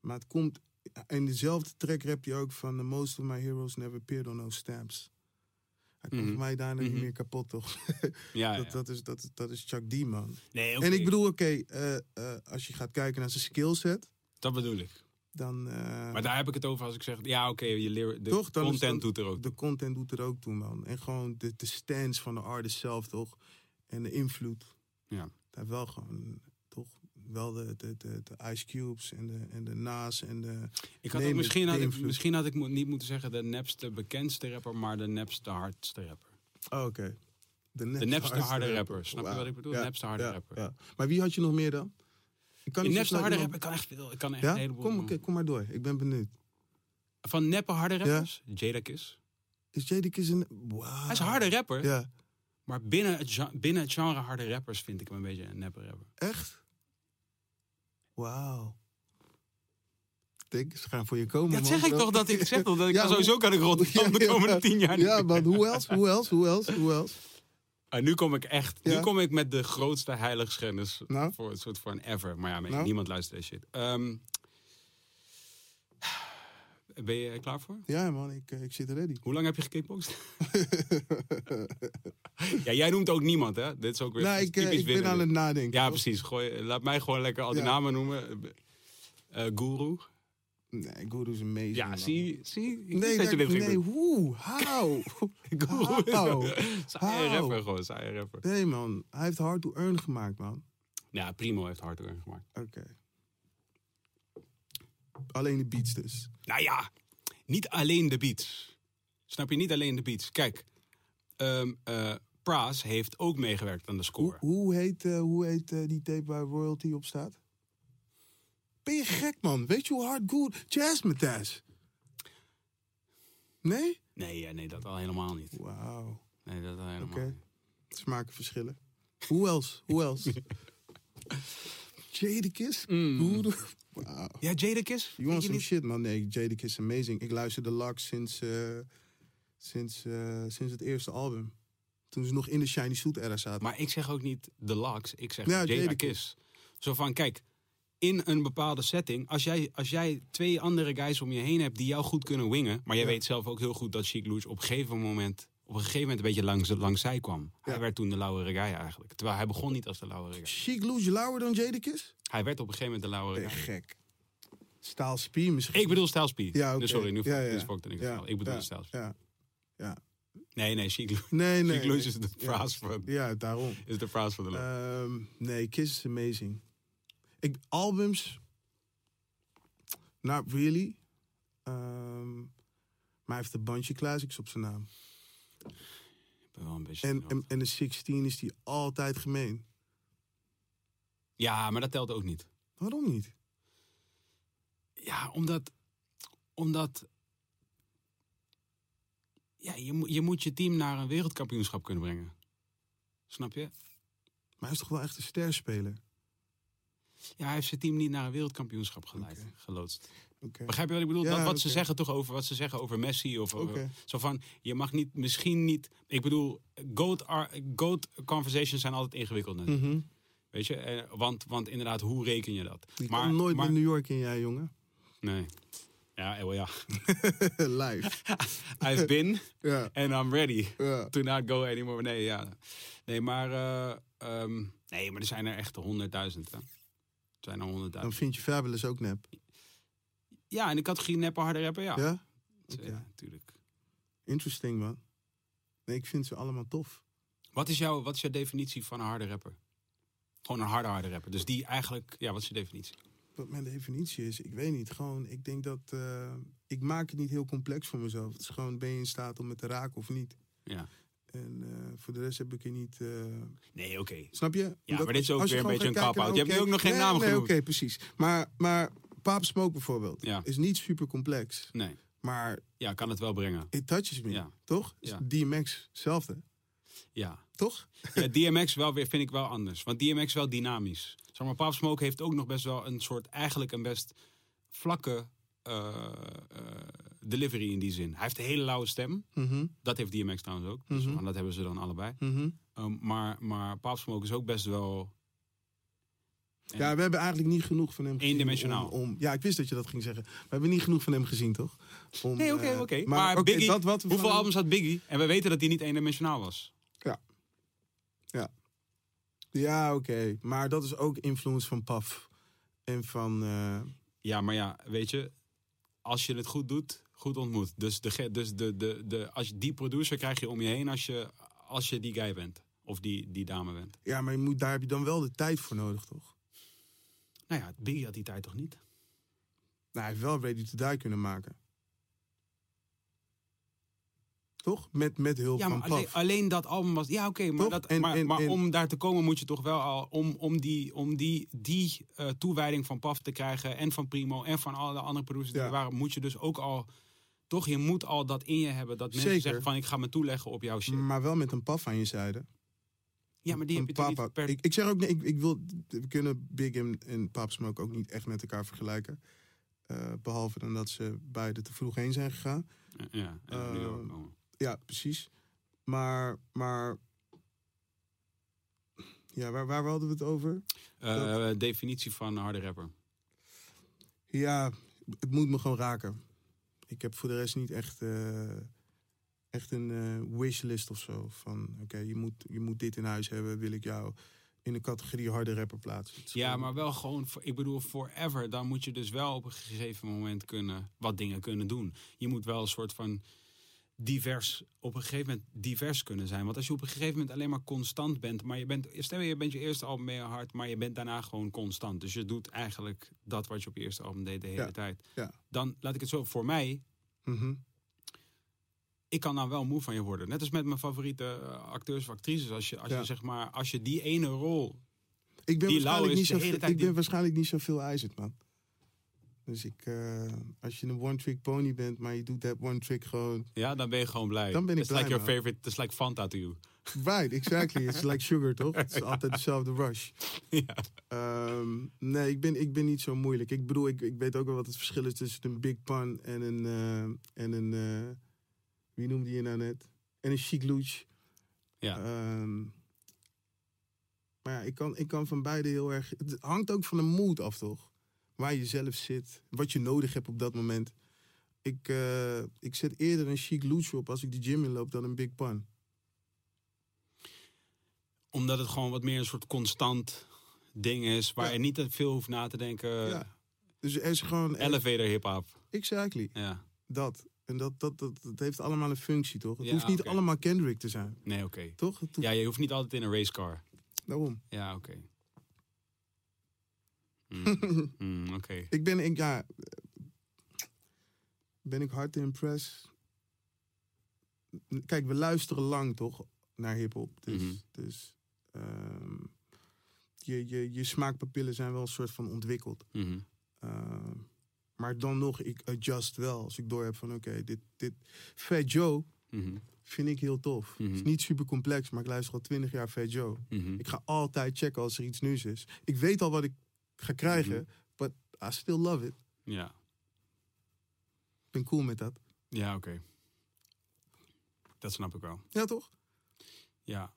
Maar het komt... In dezelfde track rap je ook van... The most of my heroes never appeared on no stamps. Hij komt Mhm. voor mij daarna Mhm. niet meer kapot, toch? Ja, dat, ja. dat, is, dat, is- dat is Chuck D, man. Nee. En ik bedoel, oké, eh, eh, als je gaat kijken naar zijn skillset... Dat bedoel ik. Dan... eh, Maar daar heb ik het over als ik zeg... Ja, oké, je leert... De Toch, content dan- doet er ook. De content doet er ook toe, man. En gewoon de, de stance van de artist zelf, toch? En de invloed. Ja. Heeft wel gewoon, toch? Wel de, de, de, de Ice Cubes en de, en de Nas en de... Ik had ook, misschien, had ik, misschien had ik niet moeten zeggen de nepste bekendste rapper, maar de nepste hardste rapper. Oh, oké. De nepste harde rapper. Snap je wat ik bedoel? Ja, nepste harde ja, rapper. ja. Maar wie had je nog meer dan? Ik kan niet nepste harde iemand- rapper kan echt veel. Ik kan echt Ja? een heleboel. Kom, oké, kom maar door. Ik ben benieuwd. Van neppe harde rappers? Jadakiss. Is Jadakiss een... Wow. Hij is een harde rapper, Ja. maar binnen het, binnen het genre harde rappers vind ik hem een beetje een neppe rapper. Echt? Wauw. Denk, ze gaan voor je komen, Dat man. zeg ik toch dat ik zeg toch dat ik Ja, sowieso kan ik Rotterdam de komende tien jaar Ja, maar hoe else? Hoe else? Hoe else? Hoe else? En nu kom ik echt, nu kom ik met de grootste heiligschennis Nou? voor een soort van ever. Maar ja, Nou? niemand luistert deze shit. Ehm, ben je er klaar voor? Ja, man, ik, eh, ik zit ready. Hoe lang heb je gekickboxd? ja, jij noemt ook niemand, hè? Dit is ook weer nou, ik, eh, typisch ik ben aan het nadenken. Ja, toch? precies. Gooi, laat mij gewoon lekker al die Ja. namen noemen. Eh Guru. Nee, Guru is amazing. Ja, man. zie, zie. Ik Nee, dat je nee, hoe? How? Guru. How? Saaie rapper gewoon, saaie rapper. Nee, man. Hij heeft hard to earn gemaakt, man. Ja, Primo heeft hard werk gemaakt. Oké. Alleen de beats dus. Nou ja, niet alleen de beats. Snap je? Niet alleen de beats. Kijk, ehm eh Pras heeft ook meegewerkt aan de Hoe, score. hoe heet, eh, hoe heet eh, die tape waar royalty op staat? Ben je gek, man? Weet je hoe hard goed Jazzmatazz? is? Nee? Nee, ja, nee, dat al helemaal niet. Wauw. Nee, dat al helemaal Oké. niet. Smaken verschillen. Hoe else? Hoe else? Jadakiss? Mm. Wauw. Ja, Jadakiss? You want some niet? shit, man? Nee, Jadakiss is amazing. Ik luister de Lux sinds, eh, sinds, eh, sinds het eerste album. Toen ze nog in de Shiny Suit era zaten. Maar ik zeg ook niet de Lux, ik zeg Ja, Jadakiss. Jadakiss. Zo van, kijk, in een bepaalde setting, als jij, als jij twee andere guys om je heen hebt die jou goed kunnen wingen, maar jij Ja. weet zelf ook heel goed dat Chic Louch op een gegeven moment, op een gegeven moment een beetje langs, langs zij kwam. Hij werd toen de lauwe guy eigenlijk. Terwijl hij begon niet als de lauwe guy. Chic Luge lauwer dan Jadakiss? Hij werd op een gegeven moment de lauwe Ben je guy. gek. Staal Spie misschien. Ik bedoel P. Ja, oké. Dus sorry, nu Ja, ja. dus ik Ja, Ik bedoel ja, P. Ja, ja. Nee, nee, Chic. Nee, nee. Chic nee. is de fraas van, Ja, daarom. is de fraas van de. Ehm, nee, Kiss is amazing. Ik, albums... Not really. Ehm, maar hij heeft een bandje classics op zijn naam. Ik ben wel een beetje... En, en, en de 16 is die altijd gemeen. Ja, maar dat telt ook niet. Waarom niet? Ja, omdat. Omdat. Ja, je, moet- je moet je team naar een wereldkampioenschap kunnen brengen. Snap je? Maar hij is toch wel echt een sterspeler? Ja, hij heeft zijn team niet naar een wereldkampioenschap geleid, Oké. geloodst. Begrijp je wat ik bedoel? Ja, dat, wat ze zeggen toch over wat ze zeggen over Messi of over, zo van je mag niet misschien niet. Ik bedoel, goat, goat conversations zijn altijd ingewikkeld. Mhm. Weet je? Want, want inderdaad, hoe reken je dat? Ik kom nooit maar, New York in jij, jongen. Nee. Ja, eh, well, ja. Live. I've been and I'm ready. ja. to not go anymore. Nee, ja. Nee, maar, eh, ehm, nee, maar er zijn er echt honderdduizend. Er zijn er Dan honderdduizend. vind je Fabulous ook nep. Ja, in de categorie neppe harde rapper, ja. Ja? Ja, Oké. natuurlijk. Interesting, man. Nee, ik vind ze allemaal tof. Wat is, jouw, wat is jouw definitie van een harde rapper? Gewoon een harde harde rapper. Dus die eigenlijk, ja, wat is je definitie? Wat mijn definitie is, ik weet niet. Gewoon, ik denk dat... eh, ik maak het niet heel complex voor mezelf. Het is gewoon, ben je in staat om het te raken of niet? Ja. En eh, voor de rest heb ik er niet... eh, Nee, oké. Snap je? Omdat maar dit is ook je weer een beetje een naar, Je hebt nu ook nog geen nee, naam nee, genoemd. Oké, precies. Maar, maar Paap Smoke bijvoorbeeld Ja. is niet super complex. Nee. Maar Ja, kan het wel brengen. it touches me, Ja. toch? Ja. DMX, hetzelfde, Ja. toch? ja DMX wel weer, vind ik wel anders. Want DMX is wel dynamisch. Zeg maar, Pop Smoke heeft ook nog best wel een soort, eigenlijk een best vlakke eh, delivery in die zin. Hij heeft een hele lauwe stem. Mhm, Dat heeft DMX trouwens ook. Dus Mhm. dat hebben ze dan allebei. mhm. Um, maar, maar Pop Smoke is ook best wel... Ja, we hebben eigenlijk niet genoeg van hem gezien. Eendimensionaal. Om, om- ja, ik wist dat je dat ging zeggen. We hebben niet genoeg van hem gezien, toch? Om, Nee, oké, eh, oké. Maar, Maar, oké, Biggie, dat wat hoeveel albums had Biggie? En we weten dat hij niet eendimensionaal was. Ja, oké. Maar dat is ook influence van Paf. En van... eh, Ja, maar ja, weet je, als je het goed doet, goed ontmoet. Dus, de, dus de, de, de, als je die producer krijg je om je heen als je, als je die guy bent. Of die, die dame bent. ja, maar je moet, daar heb je dan wel de tijd voor nodig, toch? Nou ja, Biggie had die tijd toch niet? Nou, hij heeft wel Ready to Die kunnen maken. Toch? Met, met hulp Ja, van alleen, alleen dat album was. Ja, oké, maar, dat, En- maar, en- maar en- om daar te komen moet je toch wel al. Om, om die, om die, die eh, toewijding van Paf te krijgen. En van Primo en van alle andere producers die er waren. Moet je dus ook al. Toch, je moet al dat in je hebben. Dat mensen Zeker. zeggen van ik ga me toeleggen op jouw shit. Maar wel met een Paf aan je zijde. ja, maar die heb je Papa- niet per... ik, ik zeg ook, nee, ik, ik wil, we kunnen Big en, en Pop Smoke ook niet echt met elkaar vergelijken. Eh, behalve dan dat ze beide te vroeg heen zijn gegaan. Ja, York. Ehm. Ja, precies. Maar, maar ja, waar, waar hadden we het over? Eh, definitie van harde rapper. Ja, het moet me gewoon raken. Ik heb voor de rest niet echt, eh, echt een eh, wishlist of zo. Van oké, je, moet, je moet dit in huis hebben, wil ik jou in de categorie harde rapper plaatsen. Ja, gewoon- maar wel gewoon, ik bedoel, forever. Dan moet je dus wel op een gegeven moment kunnen, wat dingen kunnen doen. Je moet wel een soort van divers, op een gegeven moment divers kunnen zijn. Want als je op een gegeven moment alleen maar constant bent, maar je bent, stel je bent je eerste album mee hard, maar je bent daarna gewoon constant. Dus je doet eigenlijk dat wat je op je eerste album deed de hele Ja, tijd. ja. Dan laat ik het zo, voor mij, Mhm. ik kan nou wel moe van je worden. Net als met mijn favoriete eh, acteurs of actrices. Als je, als Ja. je zeg maar, als je die ene rol Ik ben, waarschijnlijk niet, zo, veel- ik ben die- waarschijnlijk niet zoveel eisend, man. Dus ik, eh, als je een one-trick pony bent, maar je doet dat one-trick gewoon... Ja, dan ben je gewoon blij. Dan ben ik It's like blij, your man. favorite, it's like Fanta to you. Right, exactly. It's like sugar, toch? Het is altijd dezelfde rush. ja. Ehm, nee, ik ben, ik ben niet zo moeilijk. Ik bedoel, ik, ik weet ook wel wat het verschil is tussen een big pun en een... eh, en een eh, wie noemde je nou net? En een chic louche. Ja. Ehm, maar ja, ik kan, ik kan van beide heel erg... Het hangt ook van de mood af, toch? Waar je zelf zit. Wat je nodig hebt op dat moment. Ik, eh, ik zet eerder een chic louche op als ik de gym inloop dan een big pun. Omdat het gewoon wat meer een soort constant ding is. Waar Ja. je niet te veel hoeft na te denken. Ja. Dus er is gewoon... Elevator hip-hop. Exactly. Ja. Dat. En dat, dat, dat, dat heeft allemaal een functie, toch? Het Ja, hoeft niet allemaal Kendrick te zijn, Nee, oké. toch? Hoeft- Ja, je hoeft niet altijd in een racecar. Daarom. Ja, oké. Mm, mm, oké. Ik ben, ik, ja... Ben ik hard impress? Kijk, we luisteren lang, toch? Naar hiphop. Dus, Mhm. dus ehm, je, je, je smaakpapillen zijn wel een soort van ontwikkeld. Mhm. Ehm, maar dan nog, ik adjust wel. Als ik door heb van, oké, dit, dit... Fat Joe Mhm. vind ik heel tof. Het is niet super complex, maar ik luister al twintig jaar Fat Joe. Ik ga altijd checken als er iets nieuws is. Ik weet al wat ik ga krijgen, Mhm. but I still love it. Ja, Ik ben cool met dat. ja oké. Dat snap ik wel. Ja, toch? Ja.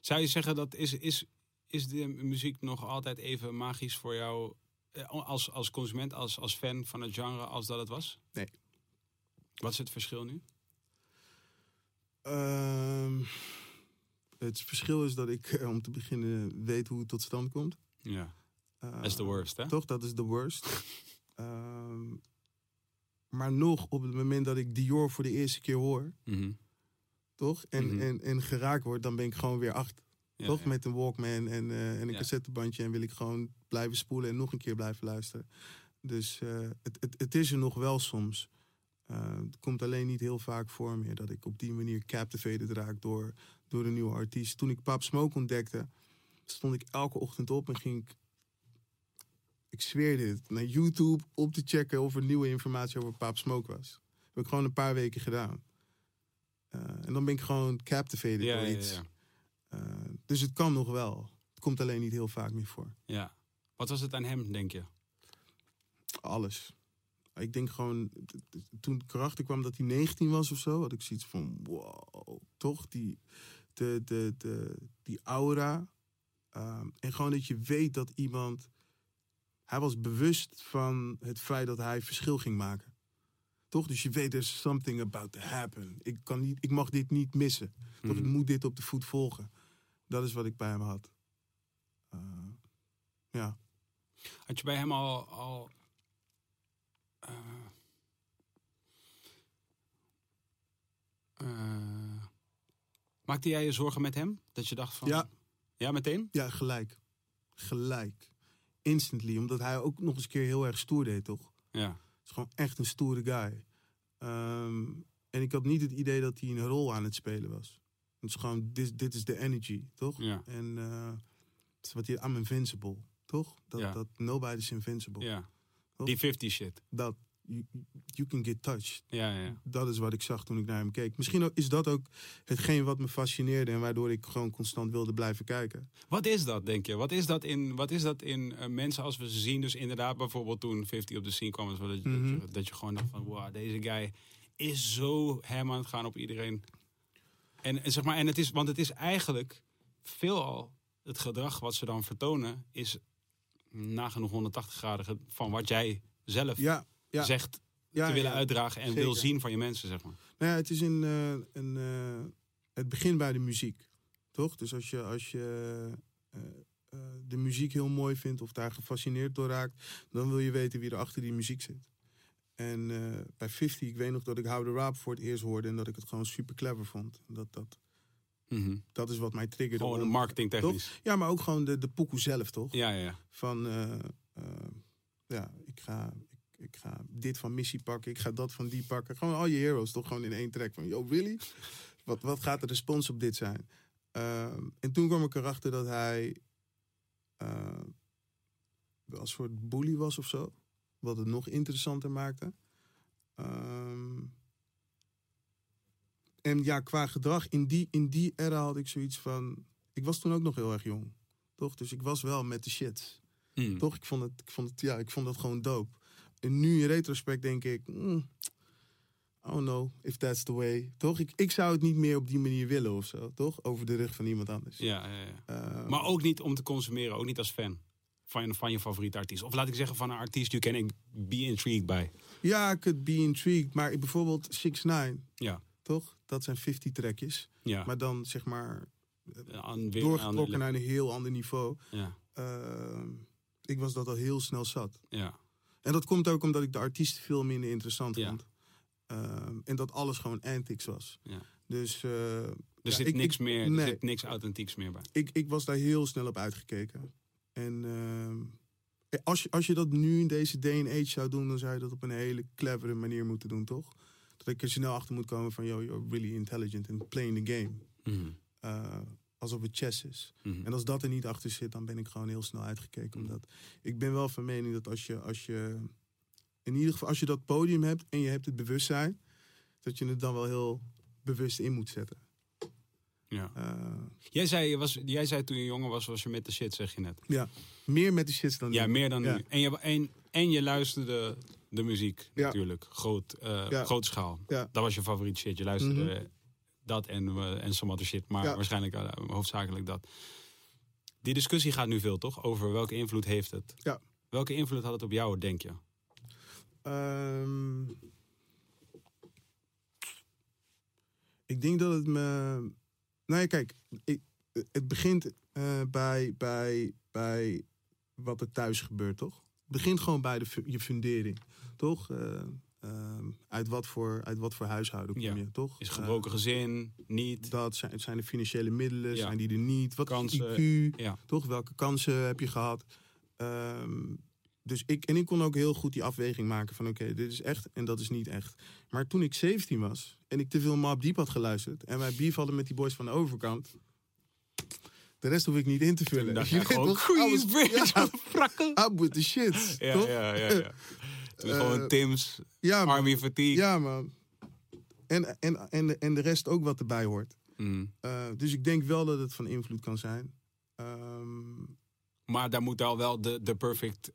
Zou je zeggen dat is, is, is de muziek nog altijd even magisch voor jou eh, als, als consument, als, als fan van het genre als dat het was? Nee. Wat is het verschil nu? Ehm, het verschil is dat ik, eh, om te beginnen, weet hoe het tot stand komt. Ja, dat is the worst, hè? Toch, dat is de worst. Ehm, maar nog, op het moment dat ik Dior voor de eerste keer hoor, Mhm. toch? En, Mhm. en, en geraakt word, dan ben ik gewoon weer acht. Ja, toch? ja. Met een Walkman en, eh, en een cassettebandje. En wil ik gewoon blijven spoelen en nog een keer blijven luisteren. Dus eh, het, het, het is er nog wel soms. Eh, het komt alleen niet heel vaak voor meer dat ik op die manier captivated raak door, door een nieuwe artiest. Toen ik Pap Smoke ontdekte, stond ik elke ochtend op en ging ik. Ik zweer dit, naar YouTube op te checken of er nieuwe informatie over Paap Smoke was. heb ik gewoon een paar weken gedaan. Eh, en dan ben ik gewoon captivated Ja, door iets. ja. Eh, dus het kan nog wel. Het komt alleen niet heel vaak meer voor. ja. Wat was het aan hem, denk je? Alles. Ik denk gewoon, toen ik erachter kwam dat hij 19 was of zo, had ik zoiets van, wow, toch? Die, de, de, de, die aura. Ehm, en gewoon dat je weet dat iemand, hij was bewust van het feit dat hij verschil ging maken. Toch? Dus je weet, there's something about to happen. Ik, kan niet, ik mag dit niet missen. Toch? Ik Mhm. moet dit op de voet volgen. Dat is wat ik bij hem had. Eh, ja. Had je bij hem al. al eh, eh, maakte jij je zorgen met hem? Dat je dacht van. Ja. Ja, meteen? Ja, gelijk. Gelijk. Instantly. Omdat hij ook nog eens een keer heel erg stoer deed, toch? Ja. Het is gewoon echt een stoere guy. Ehm, en ik had niet het idee dat hij een rol aan het spelen was. Het is gewoon, dit, dit is de energy, toch? Ja. En eh, het is wat hij, I'm invincible, toch? Dat, Ja. dat nobody's invincible. ja. Toch? Die 50 shit. Dat, you, you can get touched. Ja, ja. Dat is wat ik zag toen ik naar hem keek. Misschien is dat ook hetgeen wat me fascineerde en waardoor ik gewoon constant wilde blijven kijken. Wat is dat, denk je? Wat is dat in, wat is dat in eh, mensen als we ze zien? Dus inderdaad, bijvoorbeeld toen 50 op de scene kwam, dat, je, Mhm. dat, je, dat je gewoon dacht van, wow, deze guy is zo hem aan het gaan op iedereen. En, en zeg maar, en het is, want het is eigenlijk veelal het gedrag wat ze dan vertonen, is nagenoeg 180 graden van wat jij zelf Ja, ja. zegt ja, te willen uitdragen en Zeker. wil zien van je mensen, zeg maar. Nou ja, het is een, eh, een, eh, het begint bij de muziek, toch? Dus als je, als je eh, de muziek heel mooi vindt of daar gefascineerd door raakt, dan wil je weten wie er achter die muziek zit. En bij 50, ik weet nog dat ik How the Rap voor het eerst hoorde en dat ik het gewoon super clever vond. Dat, dat, Mhm. dat is wat mij triggerde. Gewoon marketingtechnisch. Ja, maar ook gewoon de, de pokoe zelf, toch? Ja, ja. Van, ja, ik ga, ik, ga dit van Missie pakken, ik ga dat van die pakken. Gewoon al je heroes toch gewoon in één track. Van, yo, really? Wat, wat gaat de respons op dit zijn? Ehm, en toen kwam ik erachter dat hij eh, wel een soort bully was of zo. Wat het nog interessanter maakte. Ehm, en ja, qua gedrag, in die, in die era had ik zoiets van... Ik was toen ook nog heel erg jong, toch? Dus ik was wel met de shit. Mhm. Toch? Ik vond, het, ik, vond het, ja, ik vond dat gewoon dope. En nu in retrospect denk ik... mm, I don't know if that's the way. Toch? Ik, ik zou het niet meer op die manier willen of zo. Toch? Over de rug van iemand anders. Ja, ja, ja. Eh, Maar ook niet om te consumeren, ook niet als fan van, van je favoriete artiest. Of laat ik zeggen van een artiest, you can be intrigued by. Ja, ik could be intrigued. Maar ik, bijvoorbeeld 6 9 Ja, toch? Dat zijn 50 trekjes. ja. Maar dan zeg maar doorgetrokken naar een heel ander niveau. ja, Eh, ik was dat al heel snel zat. ja, En dat komt ook omdat ik de artiest veel minder interessant Ja. vond. Ehm, en dat alles gewoon antics was. ja. Dus eh, Er Ja, zit ik- niks ik- meer, er zit niks authentieks meer bij. ik, ik was daar heel snel op uitgekeken. En ehm, als, je, als je dat nu in deze day and age zou doen, dan zou je dat op een hele clevere manier moeten doen, toch? Dat ik er snel achter moet komen van, yo, you're really intelligent and playing the game. Eh, alsof het chess is. mhm. En als dat er niet achter zit, dan ben ik gewoon heel snel uitgekeken. Mm. Omdat ik ben wel van mening dat als je, als je, in ieder geval, als je dat podium hebt en je hebt het bewustzijn, dat je het dan wel heel bewust in moet zetten. ja. Eh, Jij, zei, was, jij zei toen je jonger was, was je met de shit, zeg je net. ja, meer met de shits dan Ja, nu. meer dan Ja. nu. En je, en, en je luisterde de muziek Ja. natuurlijk, groot, eh, Ja. schaal. Ja. Dat was je favoriete shit. Je luisterde Mhm. Dat en, eh, en some other shit, maar Ja. waarschijnlijk eh, hoofdzakelijk dat. Die discussie gaat nu veel, toch? Over welke invloed heeft het? Ja. Welke invloed had het op jou, denk je? Ehm, ik denk dat het me. Nou ja, kijk, ik, het begint eh, bij, bij, bij wat er thuis gebeurt, toch? Het begint gewoon bij de, je fundering, toch? Eh, ehm, uit, wat voor, uit wat voor huishouden kom Ja. je, toch? Is Eh, gebroken gezin, niet? dat zijn, het zijn de financiële middelen, Ja. zijn die er niet? Wat Kansen, is IQ? Ja. Toch? Welke kansen heb je gehad? Ehm, dus ik, en ik kon ook heel goed die afweging maken van oké, dit is echt en dat is niet echt. Maar toen ik 17 was en ik te veel Mob Deep had geluisterd en wij beef hadden met die boys van de overkant, De rest hoef ik niet in te vullen. Toen dacht Je gewoon, Queensbridge, Ja, frakken. I'm with the shit. Ja, toch? ja, ja. ja. Toen Eh, gewoon Tim's Ja, man. Army Fatigue. Ja, man. En, en, en, de, en de rest ook wat erbij hoort. Mm. Eh, dus ik denk wel dat het van invloed kan zijn. Ehm, Maar daar moet al wel de, de perfect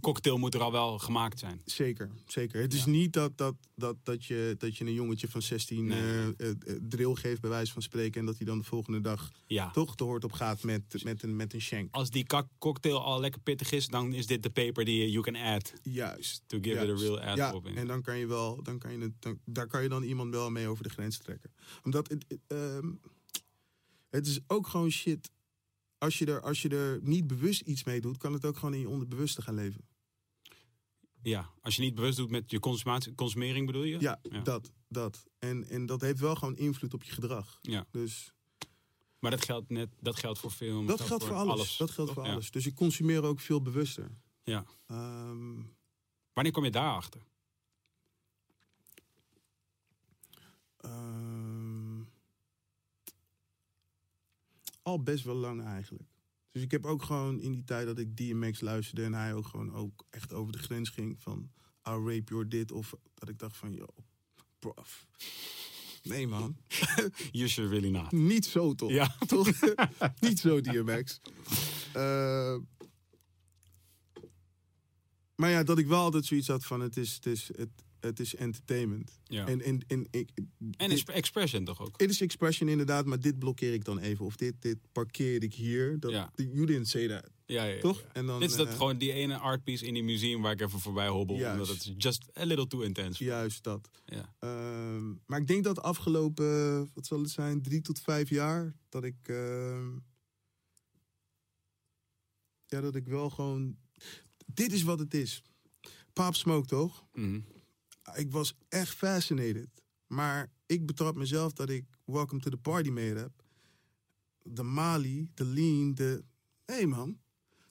cocktail moet er al wel gemaakt zijn. zeker, zeker. Het is niet dat, dat, dat, dat, je, dat je een jongetje van 16 Nee. eh, eh, eh, drill geeft, bij wijze van spreken. En dat hij dan de volgende dag Ja. toch te hoort op gaat met, met, een, met een shank. Als die cocktail al lekker pittig is, dan is dit de paper die je you can add Juist. to give it a real add Ja, en dan kan je wel, dan kan je het, dan, daar kan je dan iemand wel mee over de grens trekken. Omdat het, het, ehm, het is ook gewoon shit. Als je, er, als je er niet bewust iets mee doet, kan het ook gewoon in je onderbewuste gaan leven. Ja, als je niet bewust doet met je consumatie, consumering bedoel je? Ja, Ja. dat. dat. En, en dat heeft wel gewoon invloed op je gedrag. Ja. Dus Maar dat geldt, net, dat geldt voor film. dat geldt voor alles. Dat geldt voor Ja. alles. Dus ik consumeer ook veel bewuster. Ja. Ehm, Wanneer kom je daarachter? Ehm, al best wel lang eigenlijk. Dus ik heb ook gewoon in die tijd dat ik DMX luisterde en hij ook gewoon ook echt over de grens ging van I'll rape your dit of dat ik dacht van yo, prof. Nee man, You should really not. niet zo toch? Ja. toch? niet zo DMX. Eh, maar ja, dat ik wel altijd zoiets had van het is, het is, het, het is entertainment. Ja. En, en, en ik, En dit- expression toch ook? het is expression inderdaad, maar dit blokkeer ik dan even. Of dit, dit parkeer ik hier. Dat, Ja. You didn't say that. Ja, ja, ja, Toch? En dan, Dit is dat eh, gewoon die ene art piece in die museum waar ik even voorbij hobbel. Juist. Omdat het is just a little too intense. Juist dat. Ja. Ehm, maar ik denk dat de afgelopen, wat zal het zijn, drie tot vijf jaar, dat ik, ehm, ja, dat ik wel gewoon, dit is wat het is. Paap Smoke toch? Mhm. Ik was echt fascinated. Maar ik betrap mezelf dat ik Welcome to the Party mee heb. De Mali, de Lean, de... Hé hey man,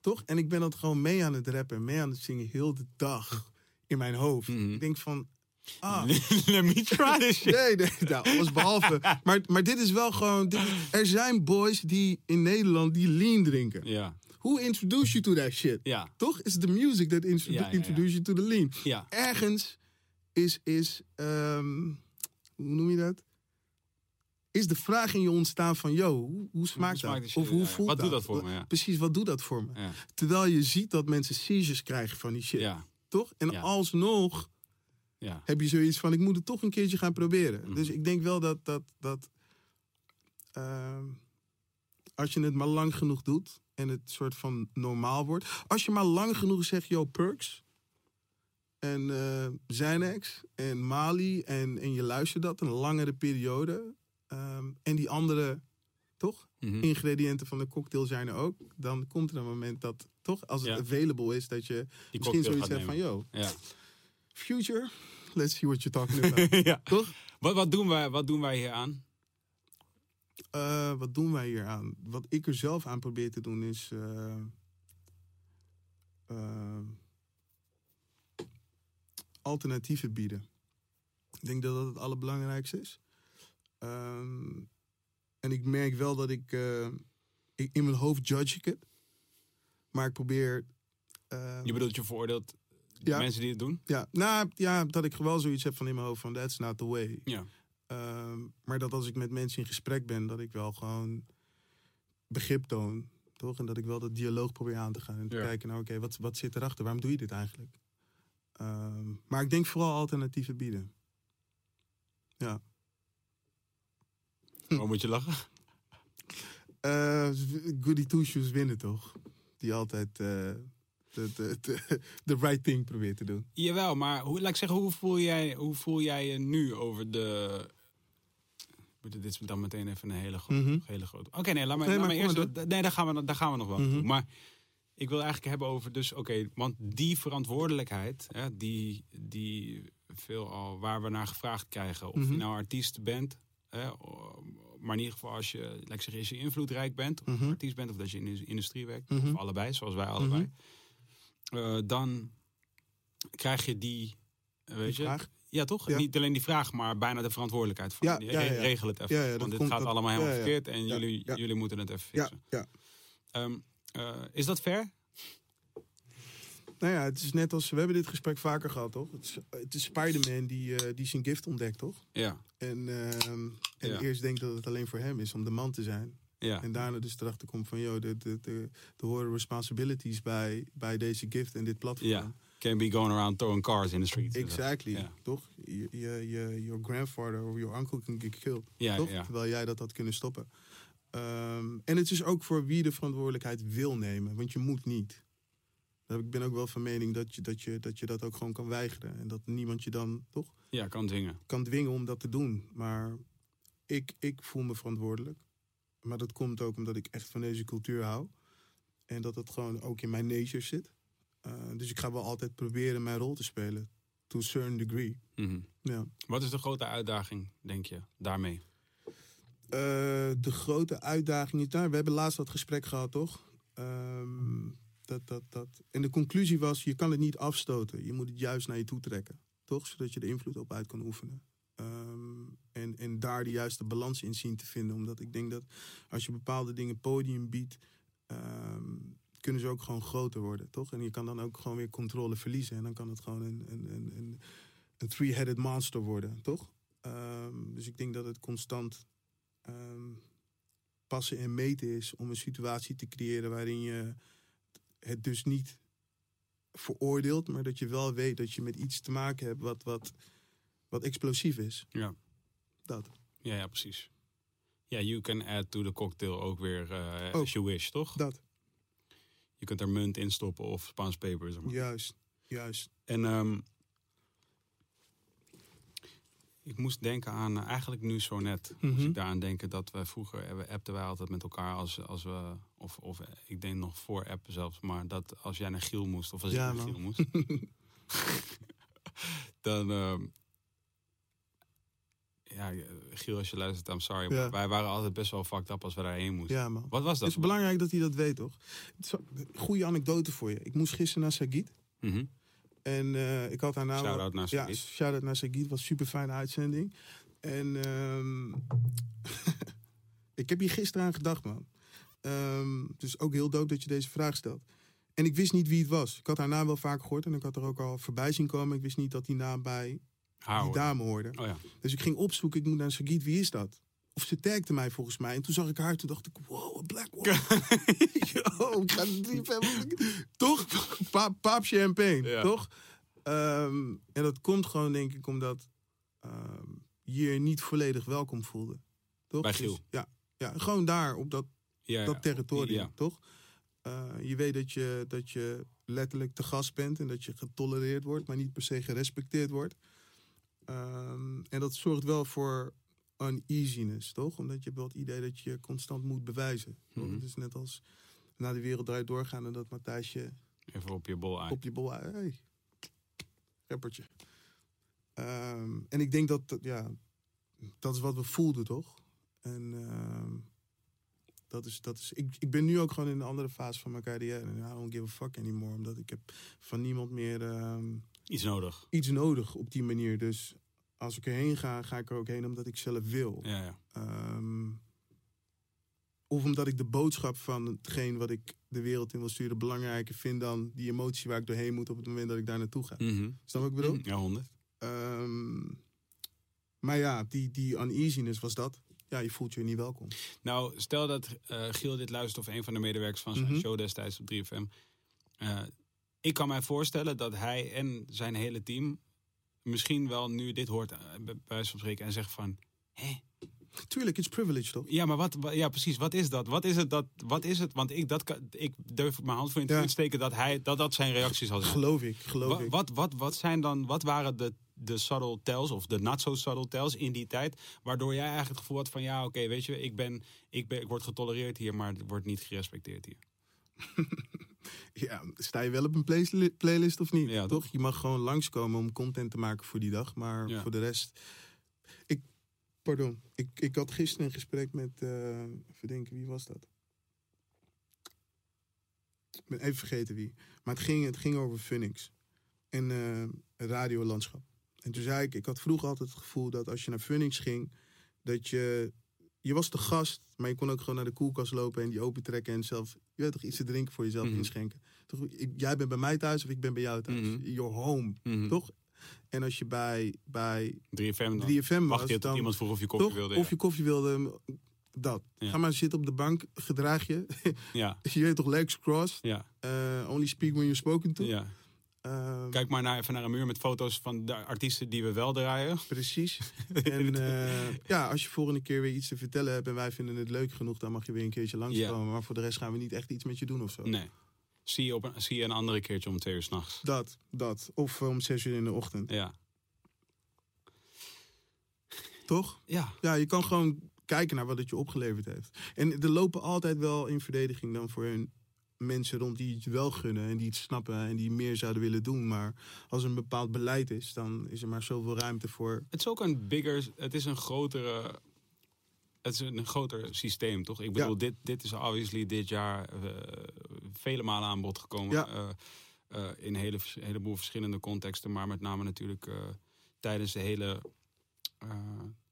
toch? En ik ben dat gewoon mee aan het rappen, mee aan het zingen, heel de dag in mijn hoofd. Mhm. Ik denk van, ah, Let me try this shit. nee, nee, nou, alles behalve. Maar, maar dit is wel gewoon, dit er zijn boys die in Nederland die Lean drinken. Ja, Who introduced you to that shit? ja, Toch? Is the music that intro- Ja, ja, ja. introduced you to the Lean. ja. ergens is, is ehm, hoe noem je dat? Is de vraag in je ontstaan van, yo, hoe, hoe smaakt dat? Of hoe Ja, voelt Wat dat? doet dat voor me, ja. Precies, wat doet dat voor me? Ja, Terwijl je ziet dat mensen seizures krijgen van die shit, toch? En alsnog ja. heb je zoiets van, ik moet het toch een keertje gaan proberen. Mhm. Dus ik denk wel dat, dat, dat ehm, als je het maar lang genoeg doet en het soort van normaal wordt. Als je maar lang genoeg zegt, yo, perks en eh Xanax en Mali en, en je luistert dat een langere periode. ehm, en die andere, toch? Mhm. Ingrediënten van de cocktail zijn er ook. Dan komt er een moment dat, toch? Als het Ja. available is, dat je Die misschien zoiets hebt van, yo, Ja. future, let's see what you're talking about. ja. toch? Wat, wat, doen wij, wat doen wij hier aan? Eh, wat doen wij hier aan? Wat ik er zelf aan probeer te doen is. eh, alternatieven bieden. Ik denk dat dat het allerbelangrijkste is. Ehm, en ik merk wel dat ik, eh, ik. In mijn hoofd judge ik het. Maar ik probeer. eh, Je bedoelt je veroordeelt Ja. mensen die het doen? ja, nou, ja, dat ik wel zoiets heb van in mijn hoofd van that's not the way. Ja. Ehm, maar dat als ik met mensen in gesprek ben, dat ik wel gewoon begrip toon. Toch? En dat ik wel dat dialoog probeer aan te gaan. En te Ja. kijken naar, oké, wat, wat zit erachter? Waarom doe je dit eigenlijk? Ehm, maar ik denk vooral alternatieven bieden. Ja. Waarom moet je lachen? Eh, goody two shoes winnen toch? Die altijd eh, de, de, de, de right thing probeert te doen. Jawel, maar hoe, laat ik zeggen, hoe voel jij, hoe voel jij je nu over de... Dit is dan meteen even een hele, Mhm. hele grote... Oké, nee, laat me, Nee, laat maar eerst... maar Nee, daar gaan we, daar gaan we nog wel toe. Maar ik wil eigenlijk hebben over dus... Oké, want die verantwoordelijkheid, hè, die, die veel al... Waar we naar gevraagd krijgen, of Mhm. je nou artiest bent... Hè, maar in ieder geval als je, laat ik zeggen, als je invloedrijk bent... of Mhm. artiest bent, of dat je in de industrie werkt... Mhm. of allebei, zoals wij allebei... eh, dan krijg je die, eh, weet Die je, vraag? Ja, toch? Ja. Niet alleen die vraag, maar bijna de verantwoordelijkheid van. Ja, ja, ja. Regel het even. Ja, ja, want dit komt- gaat allemaal helemaal ja, ja. verkeerd en Ja, jullie, ja. jullie moeten het even Ja, fixen. ja. Ehm, eh, is dat fair? Nou ja, het is net als... We hebben dit gesprek vaker gehad, toch? Het is, het is Spider-Man die, eh, die zijn gift ontdekt, toch? Ja. En, ehm, en Ja. eerst denkt dat het alleen voor hem is om de man te zijn. ja. En daarna dus erachter komt van... joh, de, de, de, de horen responsibilities bij, bij deze gift en dit platform. Ja. Can't be going around throwing cars in the street. Exactly, Ja. toch? Je, je, your grandfather of your uncle can get killed. Ja, toch? ja. Terwijl jij dat had kunnen stoppen. Ehm, en het is ook voor wie de verantwoordelijkheid wil nemen. Want je moet niet. Ik ben ook wel van mening dat je dat, je, dat, je dat ook gewoon kan weigeren. En dat niemand je dan toch Ja, kan dwingen. kan dwingen om dat te doen. Maar ik, ik voel me verantwoordelijk. Maar dat komt ook omdat ik echt van deze cultuur hou. En dat het gewoon ook in mijn nature zit. Eh, dus ik ga wel altijd proberen mijn rol te spelen. To a certain degree. Mhm. Ja. Wat is de grote uitdaging, denk je, daarmee? Eh, de grote uitdaging is daar. We hebben laatst dat gesprek gehad, toch? Ehm, dat, dat, dat. En de conclusie was: je kan het niet afstoten. Je moet het juist naar je toe trekken. Toch? Zodat je er invloed op uit kan oefenen. Ehm, en, en daar de juiste balans in zien te vinden. Omdat ik denk dat als je bepaalde dingen podium biedt. ehm, kunnen ze ook gewoon groter worden, toch? En je kan dan ook gewoon weer controle verliezen. En dan kan het gewoon een, een, een, een, three-headed monster worden, toch? Dus ik denk dat het constant ehm, passen en meten is om een situatie te creëren waarin je het dus niet veroordeelt, maar dat je wel weet dat je met iets te maken hebt wat, wat, wat explosief is. Ja. Dat. Ja, ja, precies. Ja, you can add to the cocktail ook weer eh Ook. as you wish, toch? Dat. Je kunt er munt in stoppen of Spaans peper. Zeg maar. Juist. Juist. En ehm, ik moest denken aan, eh, eigenlijk nu zo net, moest Mhm. ik daaraan denken dat we vroeger, eh, we appten wij altijd met elkaar als, als we, of, of eh, ik denk nog voor appen zelfs, maar dat als jij naar Giel moest, of als Ja, ik naar. Giel moest, dan, ehm, ja, Giel als je luistert, I'm sorry, Ja. maar wij waren altijd best wel fucked up als we daarheen moesten. Ja, man. Wat was Het dat? is belangrijk dat hij dat weet, toch? Goede anekdote voor je. Ik moest gisteren naar Sagit. Mhm. En eh, ik had daarna... Shout-out naar Ja, shout-out naar Sagit. was een super fijne uitzending. En ehm, ik heb hier gisteren aan gedacht, man. Is ook heel dope dat je deze vraag stelt. En ik wist niet wie het was. Ik had haar naam wel vaak gehoord en ik had er ook al voorbij zien komen. Ik wist niet dat die naam bij Haar die dame hoorde. Oh ja. Dus ik ging opzoeken, ik moet naar Sagit, wie is dat? Of ze tagde mij volgens mij. En toen zag ik haar, toen dacht ik, wow, een black woman. Yo, ik ga diep hebben. Toch? Pa paap champagne, Ja. toch? Ehm, en dat komt gewoon, denk ik, omdat ehm, je je niet volledig welkom voelde. Toch? Bij Dus, Giel. ja, ja, gewoon daar, op dat, Ja, dat territorium, toch? Eh, je weet dat je, dat je letterlijk te gast bent en dat je getolereerd wordt, maar niet per se gerespecteerd wordt. Ehm, en dat zorgt wel voor uneasiness, toch? Omdat je hebt wel het idee dat je constant moet bewijzen. Mhm. Het is net als naar de wereld draait doorgaan en dat Matthijsje Even op je bol uit. op je bol... Hey, rappertje. Ehm, en ik denk dat, dat, ja, dat is wat we voelden, toch? En ehm, dat is, dat is, ik, ik ben nu ook gewoon in een andere fase van mijn carrière. En I don't give a fuck anymore. Omdat ik heb van niemand meer ehm, Iets nodig. iets nodig op die manier. Dus als ik erheen ga, ga ik er ook heen omdat ik zelf wil. Ja, ja. Ehm, of omdat ik de boodschap van hetgeen wat ik de wereld in wil sturen belangrijker vind dan die emotie waar ik doorheen moet op het moment dat ik daar naartoe ga. Mhm. Snap wat ik bedoel? Ja, honderd. Ehm, maar ja, die, die uneasiness was dat. Ja, je voelt je niet welkom. Nou, stel dat eh, Giel dit luistert of een van de medewerkers van zijn Mhm. show destijds op 3FM. Eh, ik kan mij voorstellen dat hij en zijn hele team misschien wel nu dit hoort, eh, bij wijze van spreken, en zegt van... Hé, Tuurlijk, it's privilege toch? ja, maar wat, wa- ja, precies, wat is dat? Wat is het? Dat, wat is het? Want ik, dat, ik durf mijn hand voor in Ja. te steken dat, hij, dat dat zijn reactie zal zijn. Geloof ik, geloof ik. Wat, wat, wat, zijn dan, wat waren de, de subtle tells of de not so subtle tells in die tijd, waardoor jij eigenlijk het gevoel had van ja, oké, weet je, ik, ben, ik, ben, ik word getolereerd hier, maar het wordt niet gerespecteerd hier. Ja, sta je wel op een playlist, playlist of niet? Ja, toch? Je mag gewoon langskomen om content te maken voor die dag. Maar Ja. voor de rest... Ik, pardon. Ik, ik had gisteren een gesprek met... eh even denken, wie was dat? Ik ben even vergeten wie. Maar het ging, het ging over Phoenix. En eh, het radiolandschap. En toen zei ik, ik had vroeger altijd het gevoel dat als je naar Funnings ging, dat je, je was de gast, maar je kon ook gewoon naar de koelkast lopen en die opentrekken en zelf, je weet toch, iets te drinken voor jezelf Mhm. inschenken. Toch, ik- jij bent bij mij thuis of ik ben bij jou thuis. Mhm. Your home, Mhm. toch? En als je bij, bij 3FM dan 3FM was, wacht je tot dan, iemand vroeg of je koffie toch? wilde. of je koffie wilde, dat. Ja. Ga maar zitten op de bank, gedraag je. Ja, je weet toch, legs crossed, ja, eh, only speak when you're spoken to. ja. Ehm, Kijk maar naar, even naar een muur met foto's van de artiesten die we wel draaien. Precies. En eh, ja, als je volgende keer weer iets te vertellen hebt en wij vinden het leuk genoeg, dan mag je weer een keertje langskomen. Maar voor de rest gaan we niet echt iets met je doen of zo. Nee. Zie je, op een, zie je een andere keertje om twee uur s'nachts. Dat, dat. Of om zes uur in de ochtend. Ja. Toch? Ja. Ja, je kan gewoon kijken naar wat het je opgeleverd heeft. En er lopen altijd wel in verdediging dan voor hun mensen rond die het wel gunnen en die het snappen en die meer zouden willen doen. Maar als er een bepaald beleid is, dan is er maar zoveel ruimte voor. Het is ook een bigger, het is een grotere, het is een groter systeem, toch? Ik bedoel, Ja. dit, dit is obviously dit jaar eh, vele malen aan bod gekomen. Ja. eh, eh, in een hele, heleboel verschillende contexten, maar met name natuurlijk tijdens de hele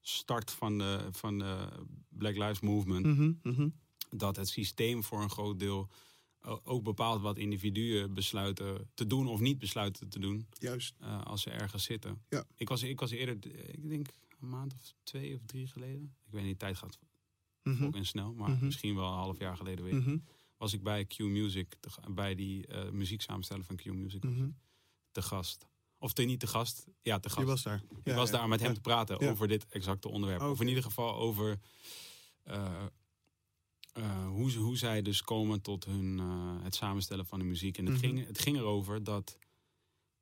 start van de, van de Black Lives Movement. Mhm, mhm. dat het systeem voor een groot deel ook bepaalt wat individuen besluiten te doen of niet besluiten te doen Juist. eh, als ze ergens zitten. Ja. Ik, was, ik was eerder, eh, ik denk een maand of twee of drie geleden. Ik weet niet, tijd gaat Mhm, ook en snel, maar Mhm. misschien wel een half jaar geleden weer. mhm, Was ik bij Q Music, te bij die eh muzieksamensteller van Q Music, mhm. te gast. Of te, niet te gast, ja te gast. Je was daar. Ik was daar met hem te praten over dit exacte onderwerp. Of in ieder geval over eh, hoe, hoe zij dus komen tot hun, eh, het samenstellen van de muziek. En het, Mhm. ging, het ging erover dat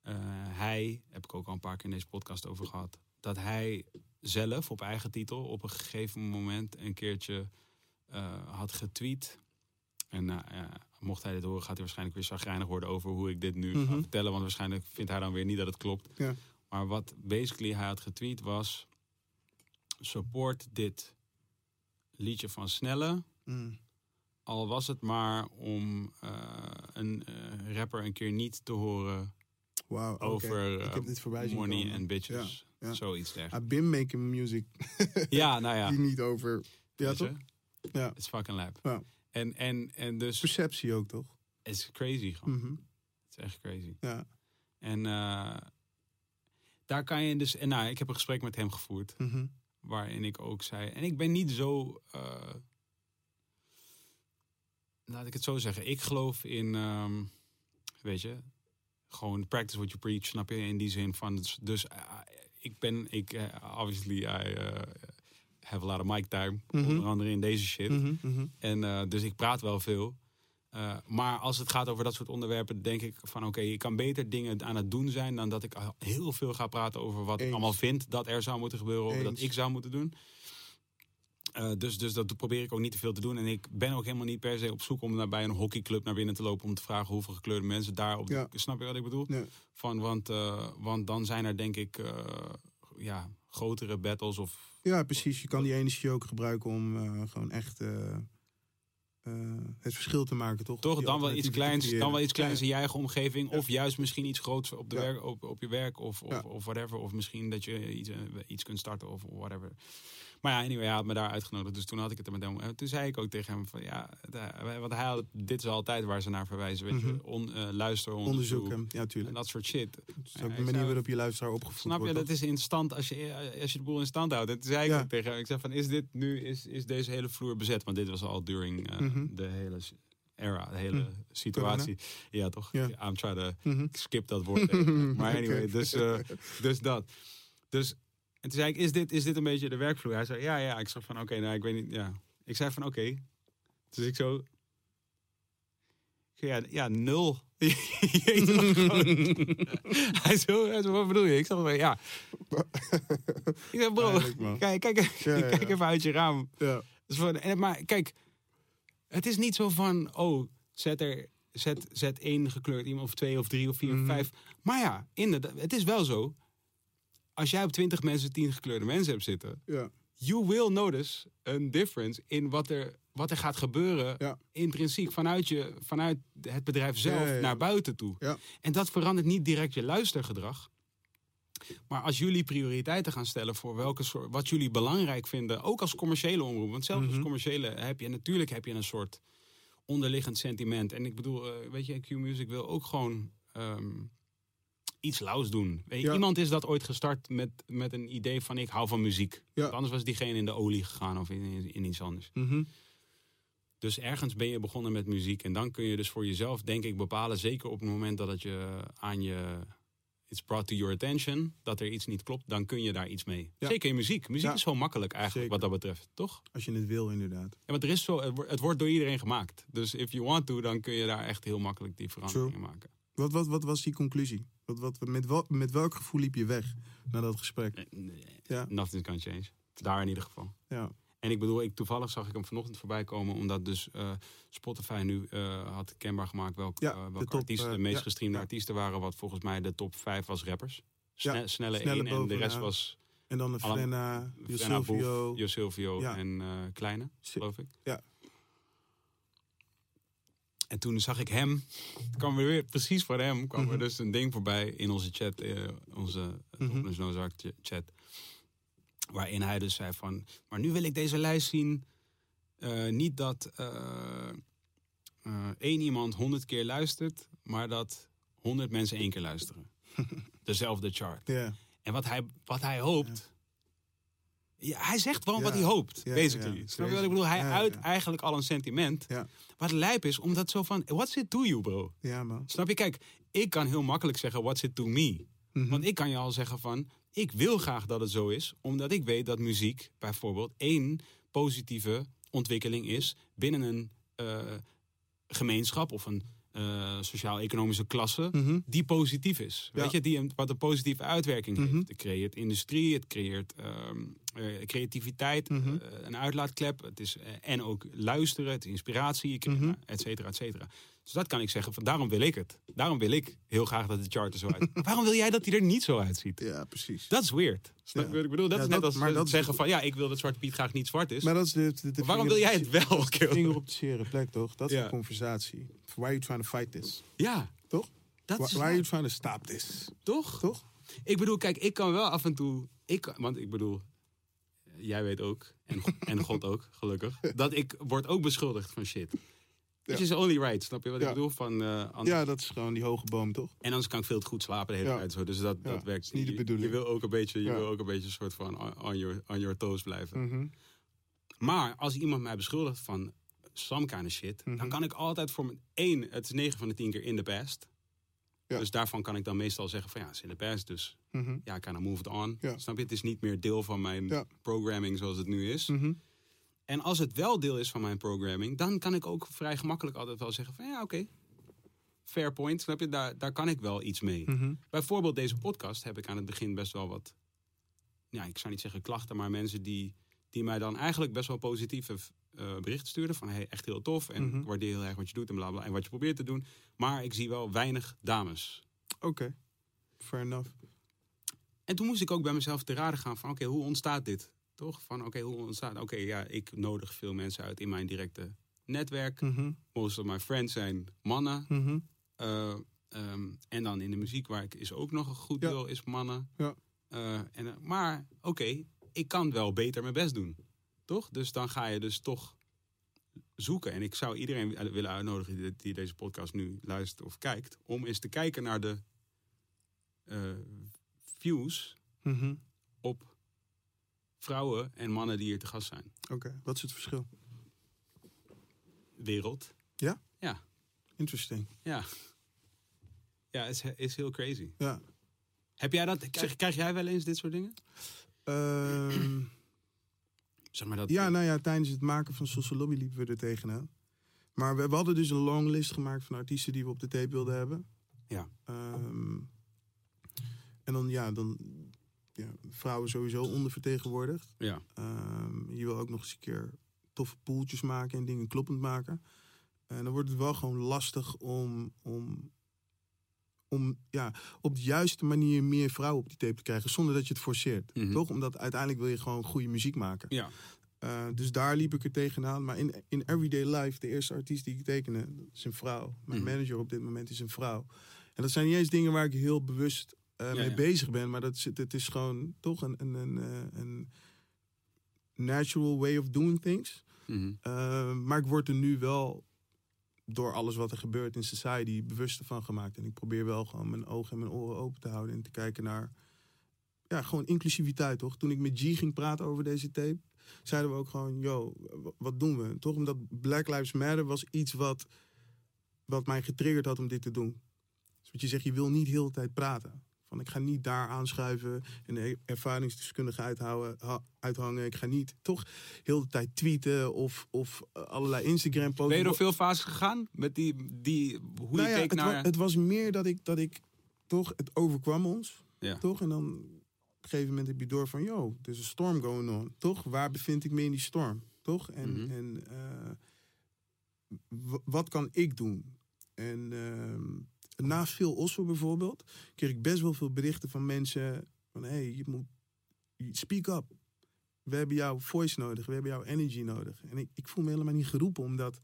eh, hij, heb ik ook al een paar keer in deze podcast over gehad, dat hij zelf op eigen titel op een gegeven moment een keertje had getweet. En mocht hij dit horen, gaat hij waarschijnlijk weer zagrijnig worden over hoe ik dit nu ga Mhm. vertellen. Want waarschijnlijk vindt hij dan weer niet dat het klopt. Ja. Maar wat basically hij had getweet was: support dit liedje van Snelle. Mm. Al was het maar om eh, een eh, rapper een keer niet te horen Wauw. oké. over Ik eh, heb dit voorbij zien money en bitches. Ja, ja. Zoiets dergelijks. I've been making music Ja, nou ja. die niet over. Ja, toch? Ja. It's fucking lab. Ja. En, en, en dus, Perceptie ook, toch? is crazy gewoon. Mhm. Het is echt crazy. Ja. En daar kan je dus, en nou, ik heb een gesprek met hem gevoerd. Mhm. waarin ik ook zei. En ik ben niet zo. Laat ik het zo zeggen. Ik geloof in. ehm, weet je. Gewoon practice what you preach. Snap je? In die zin van. Dus, dus eh, ik ben. Ik, eh, obviously, I eh, have a lot of mic time. Mhm. Onder andere in deze shit. Mhm, mhm. En eh, dus ik praat wel veel. Eh, maar als het gaat over dat soort onderwerpen, denk ik van oké, ik kan beter dingen aan het doen zijn dan dat ik heel veel ga praten over wat ik allemaal vind dat er zou moeten gebeuren, of dat ik zou moeten doen. Eh, dus, dus dat probeer ik ook niet te veel te doen. En ik ben ook helemaal niet per se op zoek om naar bij een hockeyclub naar binnen te lopen om te vragen hoeveel gekleurde mensen daar op. Ja. Snap je wat ik bedoel? Ja. Van, want, eh, want dan zijn er denk ik eh, ja, grotere battles of Ja, precies. Je kan die energie ook gebruiken om gewoon echt het verschil te maken, toch? Toch, dan wel iets kleins, dan wel iets kleins in je eigen omgeving. Ja. Of juist misschien iets groots op, de Ja. werk, op, op je werk of, of, Ja. of whatever. Of misschien dat je iets, iets kunt starten of whatever. Maar ja, anyway, hij had me daar uitgenodigd. Dus toen had ik het er met hem. En toen zei ik ook tegen hem van ja, het- want hij had, dit is altijd waar ze naar verwijzen. Weet je, Mhm. On, eh, luister, onderzoek. Onderzoeken, ja, tuurlijk. En dat soort shit. Ja, ook ik de manier zou- waarop je luisteraar opgevoed Snap je, dat is in stand als je, als je de boel in stand houdt. En toen zei ik Ja. tegen hem, ik zei van, is dit nu, is, is deze hele vloer bezet? Want dit was al during eh, Mhm. de hele era, de hele Mhm. situatie. Ja, toch? Ja. I'm trying to skip dat woord. maar anyway, dus, eh, dus dat. Dus, en toen zei ik, is dit, is dit een beetje de werkvloer? Hij zei, ja, ja. Ik zei van, oké, nou, ik weet niet, ja. Ik zei van, oké. Dus ik zo... Ja, ja nul. Hij, zo, wat bedoel je? Ik zeg van, ja. Ik zeg, bro, kijk, kijk, Ja, ja, kijk even uit je raam. Ja. Dus en, maar kijk, het is niet zo van, oh, zet er, zet, zet één gekleurd iemand of twee of drie of vier Mhm. of vijf. Maar ja, inderdaad, het is wel zo. Als jij op twintig mensen tien gekleurde mensen hebt zitten, Ja. you will notice een difference in wat er, wat er gaat gebeuren. Ja. Intrinsiek vanuit, je, vanuit het bedrijf zelf Ja, naar buiten toe. Ja. En dat verandert niet direct je luistergedrag. Maar als jullie prioriteiten gaan stellen voor welke soort, wat jullie belangrijk vinden, ook als commerciële omroep. Want zelfs als Mhm. commerciële heb je natuurlijk heb je een soort onderliggend sentiment. En ik bedoel, eh, weet je, Q-Music wil ook gewoon ehm, iets lauws doen. Ja. Iemand is dat ooit gestart met, met een idee van ik hou van muziek. Ja. Anders was diegene in de olie gegaan of in, in, in iets anders. Mhm. Dus ergens ben je begonnen met muziek. En dan kun je dus voor jezelf, denk ik, bepalen. Zeker op het moment dat het je aan je. It's brought to your attention. Dat er iets niet klopt. Dan kun je daar iets mee. Ja. Zeker in muziek. Muziek Ja. is zo makkelijk eigenlijk Zeker. wat dat betreft. Toch? Als je het wil, inderdaad. Ja, want er is zo, het wordt- het wordt door iedereen gemaakt. Dus if you want to, dan kun je daar echt heel makkelijk die verandering in maken. Wat, wat, wat was die conclusie? Wat, wat, met, met welk gevoel liep je weg na dat gesprek? Eh, nee, Ja. Nothing can change. Daar in ieder geval. Ja. En ik bedoel, ik, toevallig zag ik hem vanochtend voorbij komen. Omdat dus eh, Spotify nu eh, had kenbaar gemaakt welke, Ja, de welke top, artiesten de meest ja, gestreamde ja. artiesten waren. Wat volgens mij de top 5 was rappers. Sne- snelle 1 en de rest was En dan de Frenna, Jo Frenna Boef, Silvio. Jo Silvio Ja. en Kleine, geloof ik. Ja. En toen zag ik hem, kwam er weer precies voor hem, kwam er Mhm. dus een ding voorbij in onze chat, eh, onze mm Noozak chat. Waarin hij dus zei van, maar nu wil ik deze lijst zien. eh, niet dat één iemand honderd keer luistert, maar dat honderd mensen één keer luisteren. Dezelfde chart. Ja. En wat hij, wat hij hoopt. Ja, hij zegt gewoon wat hij hoopt, Ja, basically. ja. Snap je wat ik bedoel? Hij uit eigenlijk al een sentiment. Wat lijp is, omdat zo van, what's it to you, bro? ja, man. Snap je? Kijk, ik kan heel makkelijk zeggen, what's it to me? Mhm. Want ik kan je al zeggen van, ik wil graag dat het zo is. Omdat ik weet dat muziek bijvoorbeeld één positieve ontwikkeling is binnen een eh, gemeenschap of een eh, sociaal-economische klasse Mhm. die positief is. Ja. Weet je, die wat een positieve uitwerking Mhm. heeft. Het creëert industrie, het creëert ehm, eh, creativiteit, Mhm. eh, een uitlaatklep. Het is, en ook luisteren, het is inspiratie, et cetera, et cetera. Dus dat kan ik zeggen, van, daarom wil ik het. Daarom wil ik heel graag dat de chart er zo uit Waarom wil jij dat hij er niet zo uitziet? Ja, precies. Dat is weird. Snap je Ja. wat ik bedoel? Dat Ja, is net dat- als maar eh, dat zeggen van... ja, ik wil dat Zwarte Piet graag niet zwart is. Maar dat is de, de, de Waarom wil jij het wel? Vinger op de zere plek, toch? Dat is Ja. de conversatie. Why are you trying to fight this? Ja, Toch? dat Why, is why are you trying to stop this? toch? Toch? Ik bedoel, kijk, ik kan wel af en toe... Ik, want ik bedoel, jij weet ook, en, en God ook, gelukkig... dat ik word ook beschuldigd van shit. Ja. is only right, snap je wat ik bedoel? Van, eh, Ja, dat is gewoon die hoge boom, toch? En anders kan ik veel te goed slapen de hele tijd. Zo. Dus dat, dat werkt is niet de Je- bedoeling. Je wil ook een beetje, je wil ook een beetje een soort van on- your, on your toes blijven. Mhm. Maar als iemand mij beschuldigt van some kind of shit, Mhm. dan kan ik altijd voor mijn één, het is 9 van de 10 keer in de past. Ja. Dus daarvan kan ik dan meestal zeggen van ja, het is in de past, dus Mhm. ja, ik kan move it on. Ja. Snap je? Het is niet meer deel van mijn Ja. programming zoals het nu is. Mhm. En als het wel deel is van mijn programming, dan kan ik ook vrij gemakkelijk altijd wel zeggen van ja, oké. Fair point, snap je? Daar, daar kan ik wel iets mee. Mhm. Bijvoorbeeld deze podcast heb ik aan het begin best wel wat... Ja, ik zou niet zeggen klachten, maar mensen die, die mij dan eigenlijk best wel positieve eh, berichten stuurden. Van hey, echt heel tof en Mhm. ik waardeer heel erg wat je doet en bla bla. En wat je probeert te doen. Maar ik zie wel weinig dames. Oké. Fair enough. En toen moest ik ook bij mezelf te raden gaan van oké, hoe ontstaat dit? Toch? Van oké, hoe ontstaat... Oké, ja, ik nodig veel mensen uit in mijn directe netwerk. Mhm. Most of my friends zijn mannen. Mhm. Eh, ehm, en dan in de muziek, waar ik is ook nog een goed Ja. deel, is mannen. Ja. Eh, en, maar oké, ik kan wel beter mijn best doen. Toch? Dus dan ga je dus toch zoeken. En ik zou iedereen wi- willen uitnodigen die, die deze podcast nu luistert of kijkt. Om eens te kijken naar de eh, views Mhm. op vrouwen en mannen die hier te gast zijn. Oké. Wat is het verschil? Wereld. Ja? Ja. Interesting. Ja. Ja, is, is heel crazy. Ja. Heb jij dat? Krijg, krijg jij wel eens dit soort dingen? Ehm, Zeg maar dat. ja, nou ja, tijdens het maken van Social Lobby liepen we er tegenaan. Maar we, we hadden dus een longlist gemaakt van artiesten die we op de tape wilden hebben. Ja. Ehm, en dan, ja, dan ja, vrouwen sowieso ondervertegenwoordigd. Ja. Ehm, je wil ook nog eens een keer toffe poeltjes maken en dingen kloppend maken. En dan wordt het wel gewoon lastig om, om, om ja, op de juiste manier meer vrouwen op die tape te krijgen. Zonder dat je het forceert. Mhm. Toch? Omdat uiteindelijk wil je gewoon goede muziek maken. Ja. Eh, dus daar liep ik er tegenaan. Maar in, in Everyday Life, de eerste artiest die ik tekende, dat is een vrouw. Mijn Mhm. manager op dit moment is een vrouw. En dat zijn niet eens dingen waar ik heel bewust eh, mee bezig ben. Maar dat is, het is gewoon toch een, een, een, eh, een natural way of doing things. Mhm. Uh, maar ik word er nu wel door alles wat er gebeurt in society bewuster van gemaakt. En ik probeer wel gewoon mijn ogen en mijn oren open te houden en te kijken naar ja, gewoon inclusiviteit, toch? Toen ik met G ging praten over deze tape, zeiden we ook gewoon, yo, wat doen we? Toch omdat Black Lives Matter was iets wat, wat mij getriggerd had om dit te doen. Dus wat je zegt, je wil niet heel de tijd praten. Van ik ga niet daar aanschuiven en de ervaringsdeskundige uithouden, ha- uithangen. Ik ga niet toch heel de tijd tweeten of, of eh, allerlei Instagram posts. Ben je door veel fases gegaan? Met die, die, hoe Nou je ja, keek het, naar... het was meer dat ik, dat ik toch, het overkwam ons. Ja. Toch? En dan op een gegeven moment heb je door van, yo, er is een storm going on. Toch? Waar bevind ik me in die storm? Toch? En, Mhm. en eh, wat kan ik doen? En ehm, na Phil Osso bijvoorbeeld, kreeg ik best wel veel berichten van mensen van, hé, hey, je moet speak up. We hebben jouw voice nodig, we hebben jouw energy nodig. En ik, ik voel me helemaal niet geroepen om dat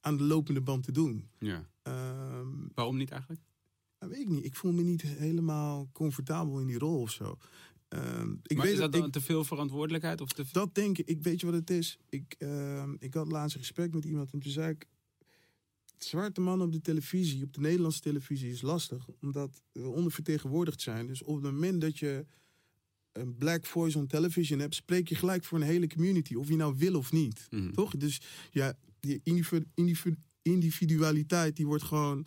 aan de lopende band te doen. ja. Ehm, Waarom niet eigenlijk? nou, weet ik niet. Ik voel me niet helemaal comfortabel in die rol of zo. Ehm, ik maar weet is dat dat, dan ik, te veel verantwoordelijkheid? Of te veel... dat denk ik. Ik weet je wat het is. Ik, ehm, ik had laatst een gesprek met iemand en toen zei ik. Zwarte man op de televisie, op de Nederlandse televisie, is lastig. Omdat we ondervertegenwoordigd zijn. Dus op het moment dat je een black voice on television hebt, spreek je gelijk voor een hele community. Of je nou wil of niet. Mhm. Toch? Dus ja, die individu- individu- individualiteit, die wordt gewoon.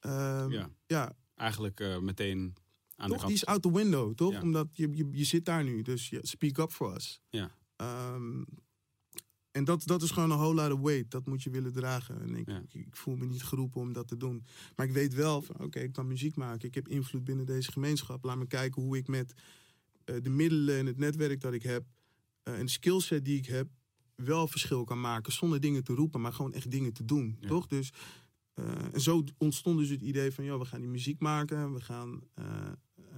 ehm, Ja. ja, Eigenlijk eh, meteen aan toch, de die is out the window, toch? Ja. Omdat je, je, je zit daar nu, dus je, speak up for us. Ja. Ehm, en dat, dat is gewoon een whole lot of weight. Dat moet je willen dragen. En ik, Ja. ik, ik voel me niet geroepen om dat te doen. Maar ik weet wel van, oké, ik kan muziek maken. Ik heb invloed binnen deze gemeenschap. Laat me kijken hoe ik met eh, de middelen en het netwerk dat ik heb... eh, en de skillset die ik heb, wel verschil kan maken. Zonder dingen te roepen, maar gewoon echt dingen te doen. Ja. Toch? Dus, eh, en zo ontstond dus het idee van, joh, we gaan die muziek maken. We gaan,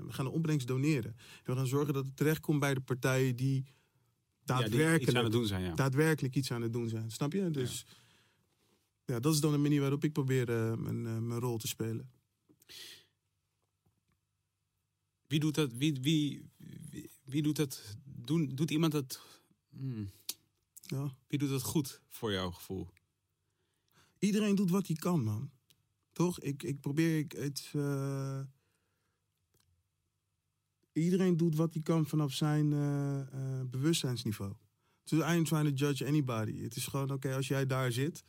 we gaan de opbrengst doneren. En we gaan zorgen dat het terechtkomt bij de partijen die Ja, daadwerkelijk, iets aan het doen zijn, ja. daadwerkelijk iets aan het doen zijn. Snap je? Dus ja. dat is dan de manier waarop ik probeer eh, mijn, eh, mijn rol te spelen. Wie doet dat? Wie, wie, wie, wie doet dat? Doen, doet iemand dat? Hmm. Ja. Wie doet dat goed voor jouw gevoel? Iedereen doet wat hij kan, man. Toch? Ik, ik probeer ik het. eh, iedereen doet wat hij kan vanaf zijn eh, eh, bewustzijnsniveau. Dus I ain't trying to judge anybody. Het is gewoon, oké, als jij daar zit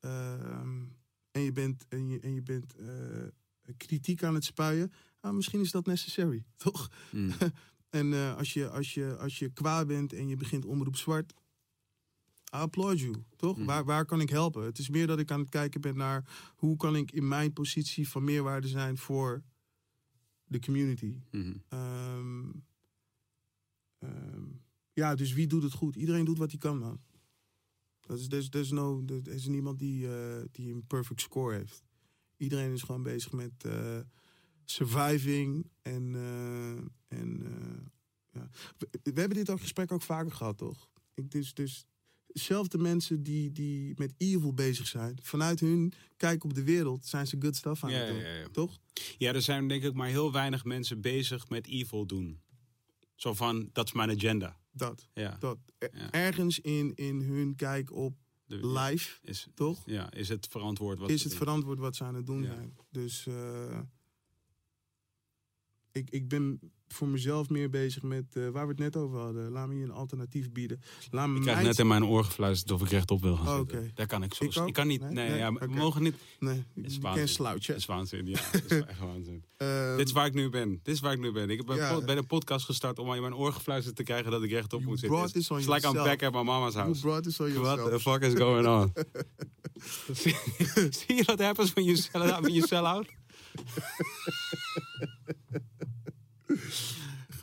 ehm, en je bent, en je, en je bent eh, kritiek aan het spuien, ah, misschien is dat necessary, toch? Hmm. En als, je, als, je, als je kwaad bent en je begint omroep zwart, I applaud you, toch? Mhm. Waar, waar kan ik helpen? Het is meer dat ik aan het kijken ben naar hoe kan ik in mijn positie van meerwaarde zijn voor de community. Mhm. Ehm, ehm, ja, dus wie doet het goed? Iedereen doet wat hij kan, man. Dat is, there's, there's no, er is niemand die, eh, die een perfect score heeft. Iedereen is gewoon bezig met eh, surviving en, eh, en ja. we, we hebben dit ook gesprek ook vaker gehad, toch? Ik, dus, dus zelfde mensen die, die met evil bezig zijn, vanuit hun kijk op de wereld, zijn ze good stuff aan Ja, het doen, ja, ja. toch? Ja, er zijn denk ik maar heel weinig mensen bezig met evil doen. Zo van, dat is mijn agenda. Dat. Ja. dat. Ja. Ergens in, in hun kijk op De- life, is, toch? ja, is het verantwoord wat is ze het verantwoord wat ze aan het doen Ja. zijn. Dus eh, ik, ik ben voor mezelf meer bezig met eh, waar we het net over hadden. Laat me je een alternatief bieden. Laat me Ik krijg net in mijn oor gefluisterd of ik rechtop wil gaan Oh. Daar kan ik zo. Ik kan niet. Nee? Nee, Nee? ja, we mogen niet. Nee, is je waanzin. Dat is waanzin. Ja, is echt waanzin. Eh, Dit is waar ik nu ben. Dit is waar ik nu ben. Ik heb Ja. bij de podcast gestart om in mijn oor gefluisterd te krijgen dat ik rechtop You moet zitten. on It's like I'm yourself. back at my mama's you house. brought this on What the fuck is going on? zie, zie je wat happens when you sell out? When you sell out?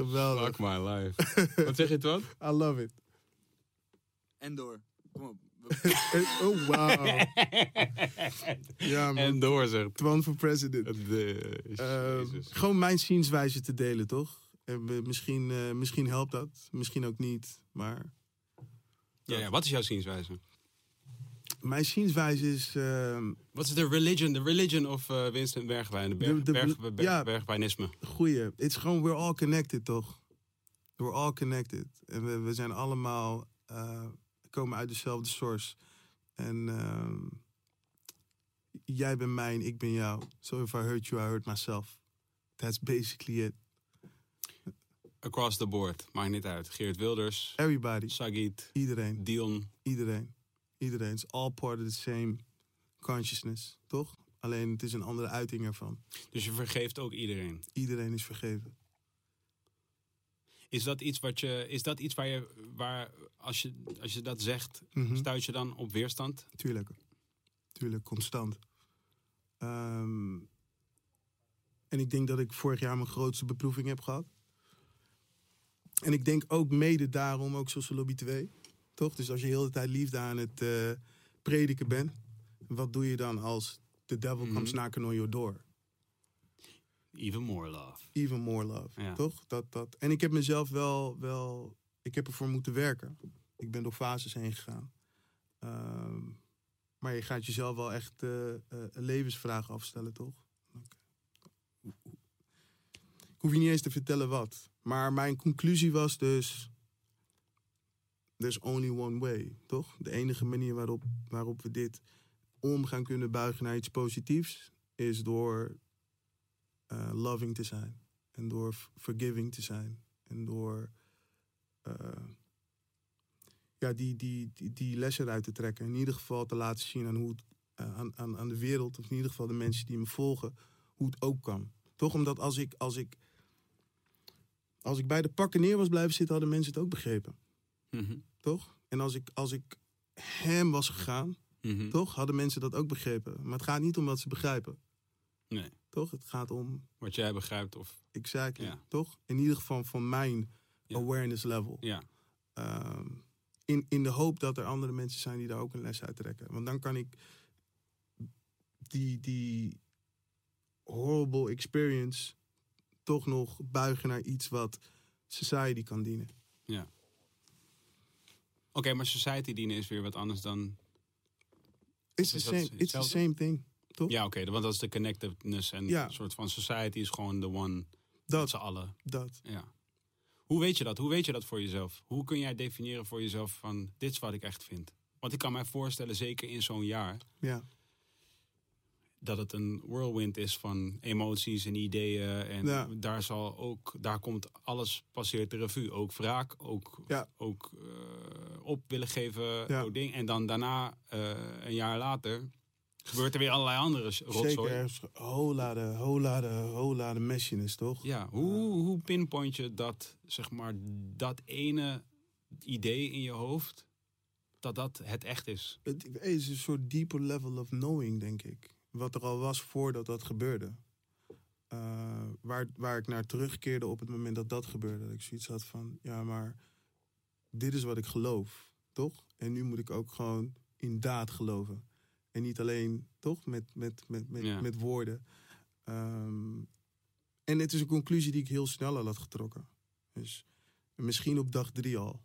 Geweldig. Fuck my life. Wat zeg je het wat? I love it. En door. Kom op. Oh, wow. ja, man. En door zegt. Twan voor president. De, Eh, Jezus. gewoon mijn zienswijze te delen, toch? En misschien, eh, misschien helpt dat, misschien ook niet. Maar Ja, ja, wat is jouw zienswijze? Mijn zienswijze is... ehm, Wat is de religion, de religion of eh, Winston Bergwijn? De, berg, De- de- berg, berg- ja. bergwijnisme. goeie. Het is gewoon, we're all connected, toch? We're all connected. En we, we zijn allemaal, eh, komen uit dezelfde source. En ehm, jij bent mijn, ik ben jou. So if I hurt you, I hurt myself. That's basically it. Across the board, maakt niet uit. Geert Wilders, Everybody, Sagit, iedereen, Dion. iedereen. Iedereen. It's all part of the same consciousness, toch? Alleen het is een andere uiting ervan. Dus je vergeeft ook iedereen. Iedereen is vergeven. Is dat iets wat je, is dat iets waar je, waar als je, als je dat zegt, Mhm. stuit je dan op weerstand? Tuurlijk. Tuurlijk, constant. Ehm, en ik denk dat ik vorig jaar mijn grootste beproeving heb gehad. En ik denk ook mede daarom, ook zoals Lobby 2. Toch? Dus als je heel de tijd liefde aan het eh, prediken bent. Wat doe je dan als the devil Mhm. comes knocking on your door? Even more love. Even more love. Ja. Toch? Dat, dat. En ik heb mezelf wel, wel... Ik heb ervoor moeten werken. Ik ben door fases heen gegaan. Ehm, maar je gaat jezelf wel echt eh, eh, levensvragen afstellen, toch? Ik hoef je niet eens te vertellen wat. Maar mijn conclusie was dus... There's only one way, toch? De enige manier waarop, waarop we dit om gaan kunnen buigen naar iets positiefs... is door eh, loving te zijn. En door forgiving te zijn. En door eh, ja, die, die, die, die lessen eruit te trekken. In ieder geval te laten zien aan, hoe eh, aan, aan, aan de wereld, of in ieder geval de mensen die me volgen, hoe het ook kan. Toch? Omdat als ik, als ik, als ik bij de pakken neer was blijven zitten, hadden mensen het ook begrepen. Mhm. Toch? En als ik, als ik hem was gegaan, Mhm. toch? Hadden mensen dat ook begrepen. Maar het gaat niet om wat ze begrijpen. Nee. Toch? Het gaat om Wat jij begrijpt of... Exactly, Ja. toch? In ieder geval van mijn Ja. awareness level. Ja. Ehm, in, in de hoop dat er andere mensen zijn die daar ook een les uit trekken. Want dan kan ik die, die horrible experience toch nog buigen naar iets wat society kan dienen. Ja. Oké, maar society dienen is weer wat anders dan... It's the same, it's the same thing. Toch? Ja, oké, want dat is de connectedness en Ja. een soort van society is gewoon de one met Dat, z'n allen. dat. Ja. Hoe weet je dat? Hoe weet je dat voor jezelf? Hoe kun jij definiëren voor jezelf van dit is wat ik echt vind? Want ik kan mij voorstellen, zeker in zo'n jaar, Ja, dat het een whirlwind is van emoties en ideeën. En Ja. daar zal ook, daar komt alles passeert de revue. Ook wraak, ook, Ja. ook eh, op willen geven, Ja. ding. En dan daarna, eh, een jaar later, gebeurt er weer allerlei andere rotzooi. zeker. Hola de, hola de, hola de toch? Ja, hoe, hoe pinpoint je dat, zeg maar, dat ene idee in je hoofd, dat dat het echt is? Het is een soort deeper level of knowing, denk ik. Wat er al was voordat dat gebeurde. Eh, waar, waar ik naar terugkeerde op het moment dat dat gebeurde. Dat ik zoiets had van, ja, maar dit is wat ik geloof, toch? En nu moet ik ook gewoon in daad geloven. En niet alleen, toch, met, met, met, met, Ja. met woorden. Ehm, en het is een conclusie die ik heel snel al had getrokken. Dus misschien op dag drie al.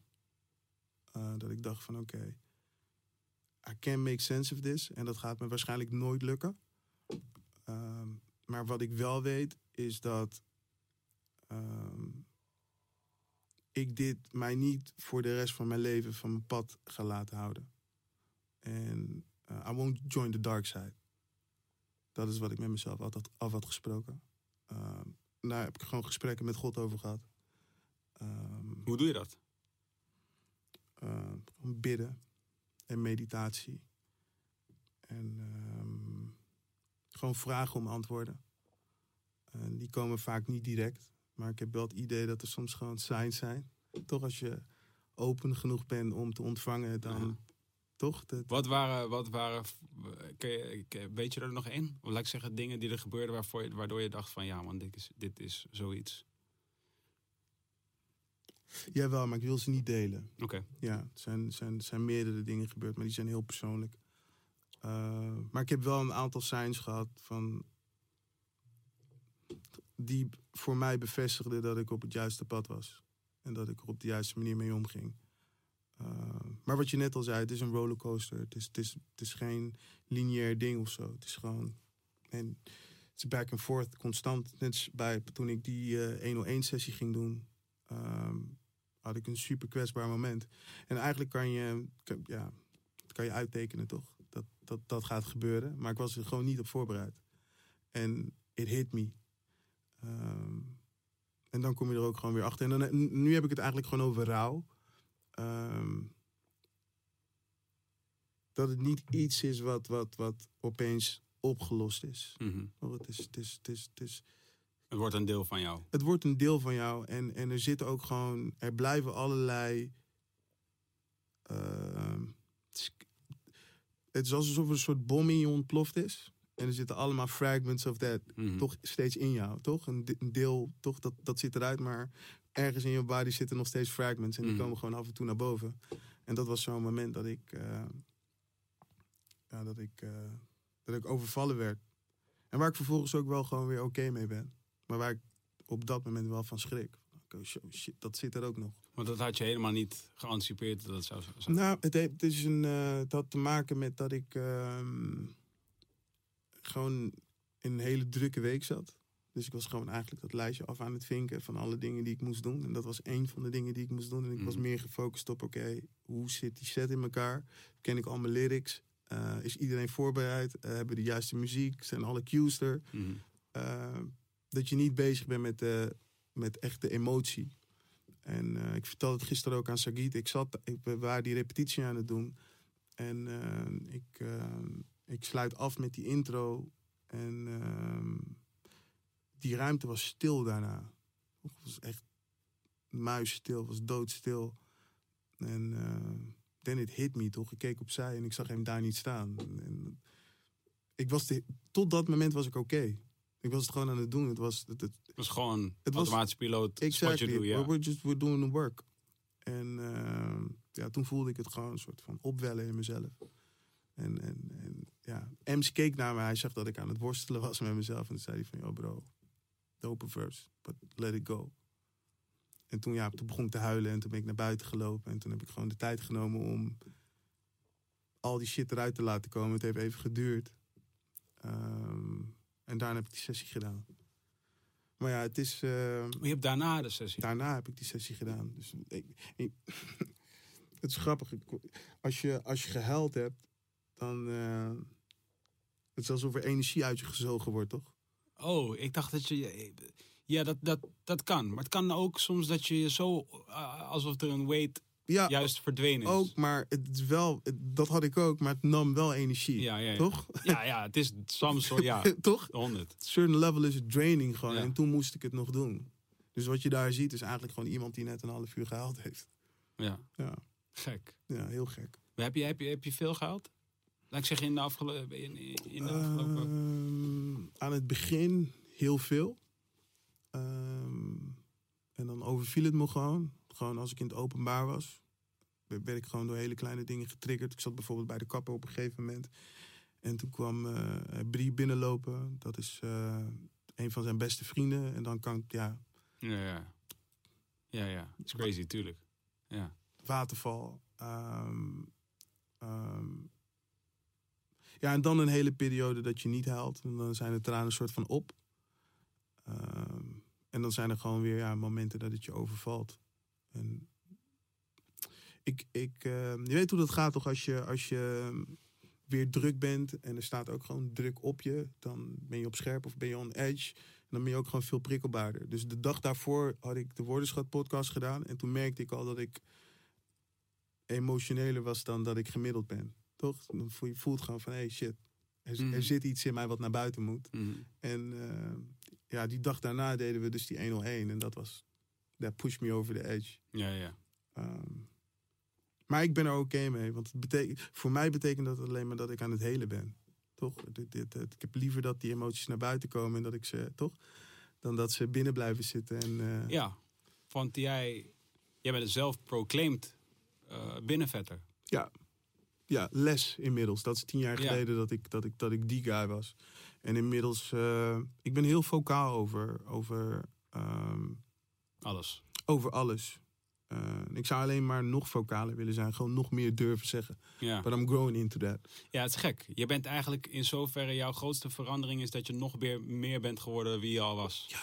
Eh, dat ik dacht van, oké, I can make sense of this. En dat gaat me waarschijnlijk nooit lukken. Ehm, maar wat ik wel weet is dat ehm, ik dit mij niet voor de rest van mijn leven van mijn pad ga laten houden. En eh, I won't join the dark side. Dat is wat ik met mezelf altijd af had gesproken. Ehm, daar heb ik gewoon gesprekken met God over gehad. Hoe doe je dat? gewoon bidden en meditatie. En ehm, gewoon vragen om antwoorden. En die komen vaak niet direct. Maar ik heb wel het idee dat er soms gewoon signs zijn. Toch als je open genoeg bent om te ontvangen, dan Ja. toch? Dat, Wat waren, wat waren je, weet je er nog één? Of laat ik zeggen, dingen die er gebeurden waarvoor je, waardoor je dacht van ja man, dit is, dit is zoiets. Jawel, maar ik wil ze niet delen. Oké, Ja, er zijn, zijn, zijn meerdere dingen gebeurd, maar die zijn heel persoonlijk. Eh, maar ik heb wel een aantal signs gehad van. die voor mij bevestigden dat ik op het juiste pad was. En dat ik er op de juiste manier mee omging. Uh, maar wat je net al zei, het is een rollercoaster. Het is, het is, het is geen lineair ding of zo. Het is gewoon. En het is back and forth, constant. Net bij toen ik die uh, 101-sessie ging doen, um, had ik een super kwetsbaar moment. En eigenlijk kan je, kan, ja, kan je uittekenen toch? Dat, dat dat gaat gebeuren. Maar ik was er gewoon niet op voorbereid. En it hit me. Um, en dan kom je er ook gewoon weer achter. En dan, nu heb ik het eigenlijk gewoon over rouw. Um, dat het niet iets is wat, wat, wat opeens opgelost is. Mm -hmm. oh, het, is, het, is, het, is, het is. Het wordt een deel van jou. Het wordt een deel van jou. En, en er zitten ook gewoon. Er blijven allerlei. Uh, het is alsof er een soort bom in je ontploft is. En er zitten allemaal fragments of that mm -hmm. toch steeds in jou, toch? Een, deel, toch, dat, dat zit eruit, maar ergens in je body zitten nog steeds fragments. En die Mhm. komen gewoon af en toe naar boven. En dat was zo'n moment dat ik, uh, ja, dat ik, uh, dat ik overvallen werd. En waar ik vervolgens ook wel gewoon weer oké okay mee ben. Maar waar ik op dat moment wel van schrik. Oh shit, dat zit er ook nog. Want dat had je helemaal niet geanticipeerd dat het zou zijn? Nou, het, heeft, is een, uh, het had te maken met dat ik uh, gewoon in een hele drukke week zat. Dus ik was gewoon eigenlijk dat lijstje af aan het vinken van alle dingen die ik moest doen. En dat was één van de dingen die ik moest doen. En ik Mhm. was meer gefocust op, oké, okay, hoe zit die set in elkaar? Ken ik al mijn lyrics? Uh, is iedereen voorbereid? Uh, hebben de juiste muziek? Zijn alle cues er? Mm dat je niet bezig bent met, uh, met echte emotie. En uh, ik vertelde het gisteren ook aan Sagit. Ik zat, ik, we waren die repetitie aan het doen. En uh, ik, ik sluit af met die intro. En ehm, die ruimte was stil daarna. Het was echt muisstil, het was doodstil. En then it hit me, toch? Ik keek opzij en ik zag hem daar niet staan. En, ik was de, tot dat moment was ik oké. Okay. Ik was het gewoon aan het doen. Het was, het, het, het was gewoon het automatische piloot. Exactly. Do, yeah. we're just we're doing the work. En uh, ja, toen voelde ik het gewoon een soort van opwellen in mezelf. En, en, en ja, Ems keek naar me. Hij zag dat ik aan het worstelen was met mezelf. En toen zei hij van, yo bro, dope verse, but let it go. En toen, ja, toen begon ik te huilen en toen ben ik naar buiten gelopen. En toen heb ik gewoon de tijd genomen om al die shit eruit te laten komen. Het heeft even geduurd. Um, en daarna heb ik die sessie gedaan. Maar ja, het is. Uh, maar je hebt daarna de sessie? Daarna heb ik die sessie gedaan. Dus ik, ik, het is grappig. Als je, als je gehuild hebt, dan. Uh, het is alsof er energie uit je gezogen wordt, toch? Oh, ik dacht dat je. Ja, dat, dat, dat kan. Maar het kan ook soms dat je je zo. Uh, alsof er een weight ja, juist verdwenen is. Ook, maar het is wel, het, dat had ik ook, maar het nam wel energie. Ja, ja, ja. Toch? Ja, ja, het is soms ja. toch? 100. Certain level is het draining gewoon. En toen moest ik het nog doen. Dus wat je daar ziet is eigenlijk gewoon iemand die net een half uur gehaald heeft. Ja. Ja. Gek. Ja, heel gek. Maar heb je, heb je, heb je veel gehaald? Laat ik zeggen in de afgelopen. In, in de afgelopen... Um, aan het begin heel veel. Um, en dan overviel het me gewoon. Gewoon als ik in het openbaar was, werd ik gewoon door hele kleine dingen getriggerd. Ik zat bijvoorbeeld bij de kapper op een gegeven moment. En toen kwam uh, Brie binnenlopen. Dat is uh, een van zijn beste vrienden. En dan kan ja. Ja, ja. Ja, ja. It's crazy, tuurlijk. Ja. Waterval. Um, um, ja, en dan een hele periode dat je niet huilt. En dan zijn de tranen een soort van op. Um, en dan zijn er gewoon weer ja, momenten dat het je overvalt. En ik, ik, uh, je weet hoe dat gaat toch als je, als je weer druk bent en er staat ook gewoon druk op je. Dan ben je op scherp of ben je on edge. En dan ben je ook gewoon veel prikkelbaarder. Dus de dag daarvoor had ik de Woordenschat podcast gedaan. En toen merkte ik al dat ik emotioneler was dan dat ik gemiddeld ben. Toch? Dan voel je voelt gewoon van, hey shit, er, mm. er, zit iets in mij wat naar buiten moet. Mm. En uh, ja, die dag daarna deden we dus die 101. En dat was, that pushed me over the edge. Ja, ja. Um, maar ik ben er oké okay mee. Want het betekent, voor mij betekent dat alleen maar dat ik aan het helen ben. Toch? Dit, dit, dit, ik heb liever dat die emoties naar buiten komen en dat ik ze, toch? Dan dat ze binnen blijven zitten. En, uh, ja, want jij, jij bent zelf proclaimed uh, binnenvetter. Ja. ja, les inmiddels. Dat is tien jaar geleden dat, ik, dat, ik, dat ik die guy was. En inmiddels, uh, ik ben heel vocaal over, over, um, alles. over alles. Uh, Ik zou alleen maar nog vocaler willen zijn. Gewoon nog meer durven zeggen. Ja. But I'm growing into that. ja, het is gek. Je bent eigenlijk in zoverre jouw grootste verandering is dat je nog meer, meer bent geworden wie je al was.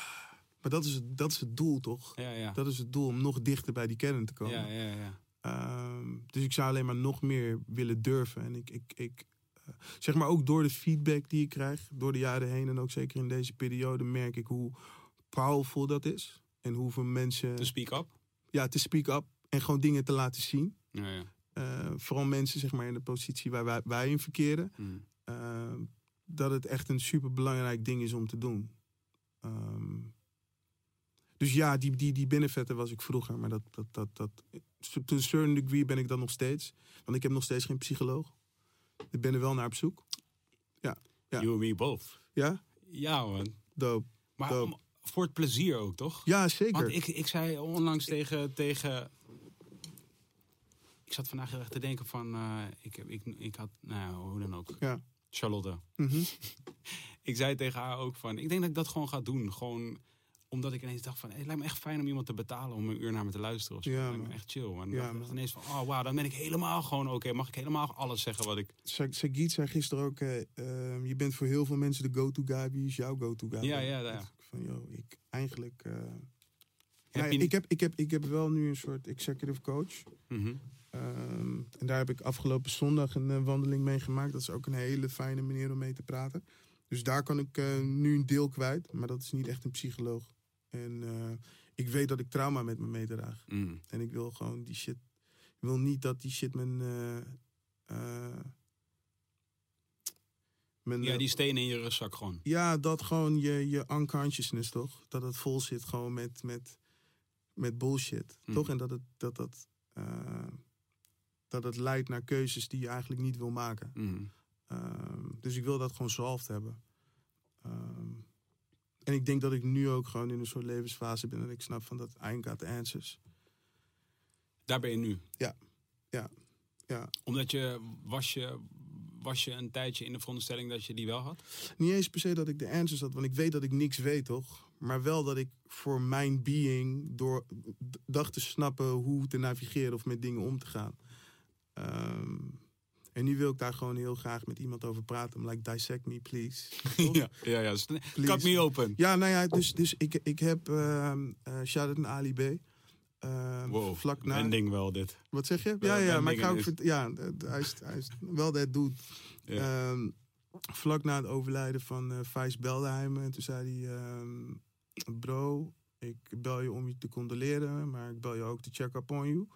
Maar dat is, het, dat is het doel, toch? Ja, ja. Dat is het doel, om nog dichter bij die kern te komen. Ja, ja, ja. Ehm, dus ik zou alleen maar nog meer willen durven. En ik, ik, ik eh, zeg maar ook door de feedback die ik krijg, door de jaren heen en ook zeker in deze periode, merk ik hoe powerful dat is. En hoeveel mensen. To speak up. Ja, te speak up en gewoon dingen te laten zien. Ja, ja. Eh, vooral mensen zeg maar, in de positie waar wij, wij in verkeren. Mm. eh, dat het echt een super belangrijk ding is om te doen. Ehm, dus ja, die, die, die binnenvetter was ik vroeger. Maar dat, dat, dat, dat, to a certain degree ben ik dat nog steeds. Want ik heb nog steeds geen psycholoog. Ik ben er wel naar op zoek. Ja. You and me both. Ja? Ja, man. Dope. Maar Dope. Voor het plezier ook, toch? Ja, zeker. Want ik, ik zei onlangs tegen, tegen. Ik zat vandaag heel erg te denken van. eh, ik, heb, ik, ik had. Nou, hoe dan ook. Ja. Charlotte. Mhm. Ik zei tegen haar ook van. Ik denk dat ik dat gewoon ga doen. Gewoon omdat ik ineens dacht van. hey, het lijkt me echt fijn om iemand te betalen om een uur naar me te luisteren. Of zo. Ja, Het lijkt me echt chill. Man. Ja, dacht ineens van. Oh, wauw, dan ben ik helemaal gewoon oké. Mag ik helemaal alles zeggen wat ik. Sa- Sagit zei gisteren ook, eh, ehm, je bent voor heel veel mensen de go-to guy. Wie is jouw go-to guy? Ja, ja, ja. Van, joh, ik eigenlijk... eh, Heb nou je ik, heb, ik, heb, ik heb wel nu een soort executive coach. Mhm. Ehm, en daar heb ik afgelopen zondag een eh, wandeling mee gemaakt. Dat is ook een hele fijne manier om mee te praten. Dus daar kan ik eh, nu een deel kwijt. Maar dat is niet echt een psycholoog. En ik weet dat ik trauma met me meedraag. Mm. En ik wil gewoon die shit. Ik wil niet dat die shit mijn. Mijn Ja, eh, die stenen in je rugzak gewoon. ja, dat gewoon je, je unconsciousness, toch? Dat het vol zit gewoon met, met, met bullshit, Mhm. toch? En dat het, dat, dat, eh, dat het leidt naar keuzes die je eigenlijk niet wil maken. Mm. Ehm, dus ik wil dat gewoon solved hebben. Ehm, en ik denk dat ik nu ook gewoon in een soort levensfase ben... dat ik snap van dat I ain't got the answers. Daar ben je nu. Ja, ja, ja. Omdat je was, je. Was je een tijdje in de veronderstelling dat je die wel had? Niet eens per se dat ik de answers had, want ik weet dat ik niks weet, toch? Maar wel dat ik voor mijn being door dacht te snappen hoe te navigeren of met dingen om te gaan. Ehm, en nu wil ik daar gewoon heel graag met iemand over praten. I'm like, dissect me, please. Ja, ja, ja. Cut me open. Ja, nou ja, dus, dus ik, ik heb ehm uh, shout-out naar Ali B. Ehm, Wow, vlak na, ending wel dit. Wat zeg je? Ja, ja, maar ik ga ook... Ja, hij is, hij is wel dat doet. Ja. Ehm, vlak na het overlijden van eh Vijs Beldeheim. En toen zei hij... ehm, bro, ik bel je om je te condoleren. Maar ik bel je ook te check up on you.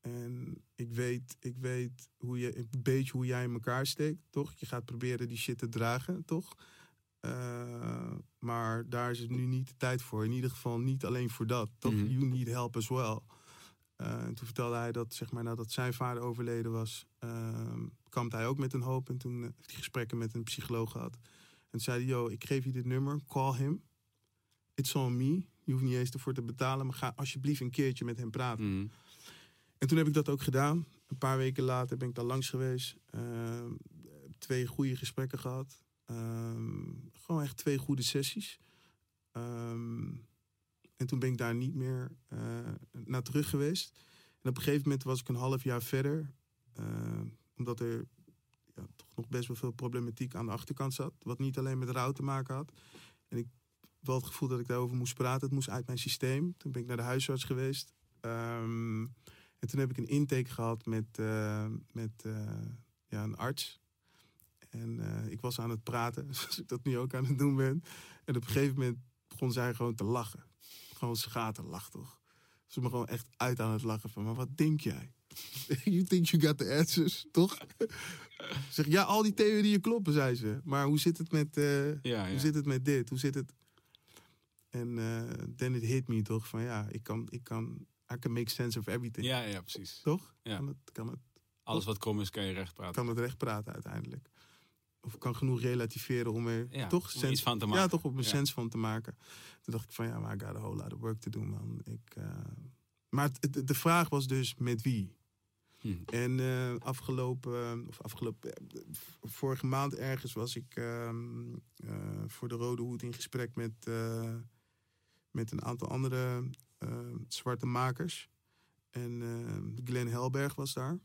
En ik weet, ik weet hoe je, een beetje hoe jij in elkaar steekt, toch? Je gaat proberen die shit te dragen, toch? Uh, maar daar is het nu niet de tijd voor. In ieder geval niet alleen voor dat, toch? Mhm. You need help as well. Uh, en toen vertelde hij dat, zeg maar, nadat zijn vader overleden was, uh, kwam hij ook met een hoop. En toen heeft hij gesprekken met een psycholoog gehad. En zei hij, yo, ik geef je dit nummer, call him. It's on me. Je hoeft niet eens ervoor te betalen, maar ga alsjeblieft een keertje met hem praten. Mm. En toen heb ik dat ook gedaan. Een paar weken later ben ik daar langs geweest. Uh, twee goede gesprekken gehad. Um, gewoon echt twee goede sessies. Um, en toen ben ik daar niet meer uh, naar terug geweest. En op een gegeven moment was ik een half jaar verder. Uh, omdat er ja, toch nog best wel veel problematiek aan de achterkant zat. Wat niet alleen met rouw te maken had. En ik wel het gevoel dat ik daarover moest praten. Het moest uit mijn systeem. Toen ben ik naar de huisarts geweest. Um, en toen heb ik een intake gehad met, uh, met ja, een arts. En uh, ik was aan het praten, zoals ik dat nu ook aan het doen ben. En op een gegeven moment begon zij gewoon te lachen. Gewoon schaterlach, toch? Ze me gewoon echt uit aan het lachen van, maar wat denk jij? you think you got the answers, toch? zeg, ja, al die theorieën kloppen, zei ze. Maar hoe zit het met, uh, ja, ja. Hoe zit het met dit? Hoe zit het... En uh, then it hit me, toch? Van ja, ik kan, ik kan I can make sense of everything. Ja, ja, precies. Toch? Ja. Kan het, kan het, Alles wat kom is, kan je recht praten. kan het recht praten uiteindelijk. Of ik kan genoeg relativeren om er ja, toch om sens van te maken. Ja, toch op een ja. sens van te maken. Toen dacht ik van ja, maar I got a whole lot of work to do, man. Ik, uh... Maar het, de vraag was dus met wie? Hm. En uh, afgelopen, of afgelopen, vorige maand ergens was ik uh, voor de Rode Hoed in gesprek met, met een aantal andere zwarte makers. En eh, Glenn Helberg was daar.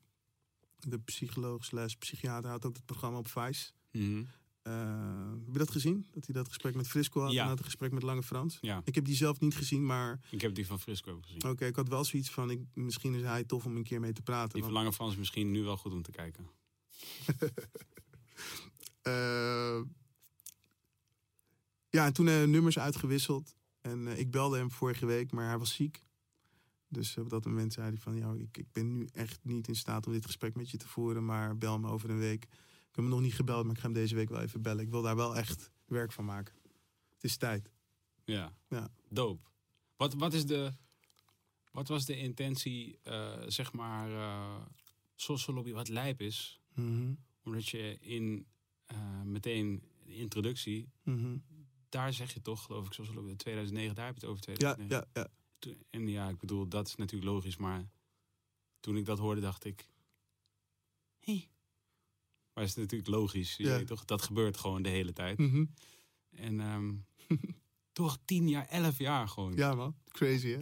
De psycholoog slash psychiater had ook het programma op Vice. Eh, heb je dat gezien? Dat hij dat gesprek met Frisco had Ja. en had een gesprek met Lange Frans? Ja, Ik heb die zelf niet gezien, maar ik heb die van Frisco ook gezien. oké, ik had wel zoiets van, ik, misschien is hij tof om een keer mee te praten. Die van Lange Frans is misschien nu wel goed om te kijken. Eh, ja, en toen eh, nummers uitgewisseld. En ik belde hem vorige week, maar hij was ziek. Dus op dat moment zei hij van, ja, ik, ik ben nu echt niet in staat om dit gesprek met je te voeren, maar bel me over een week. Ik heb hem nog niet gebeld, maar ik ga hem deze week wel even bellen. Ik wil daar wel echt werk van maken. Het is tijd. Ja. Ja. Dope. Wat, wat, is de, wat was de intentie, eh, zeg maar, eh social lobby, wat lijp is? Mhm, Omdat je in eh, meteen de introductie, mhm. daar zeg je toch, geloof ik, social lobby, 2009, daar heb je het over Ja, 2009. ja, ja. Toen- En ja, ik bedoel, dat is natuurlijk logisch, maar toen ik dat hoorde, dacht ik, hé. Maar is natuurlijk logisch, je Ja. toch? Dat gebeurt gewoon de hele tijd. Mhm. En ehm, toch tien jaar, elf jaar gewoon. Ja, man. Crazy, hè?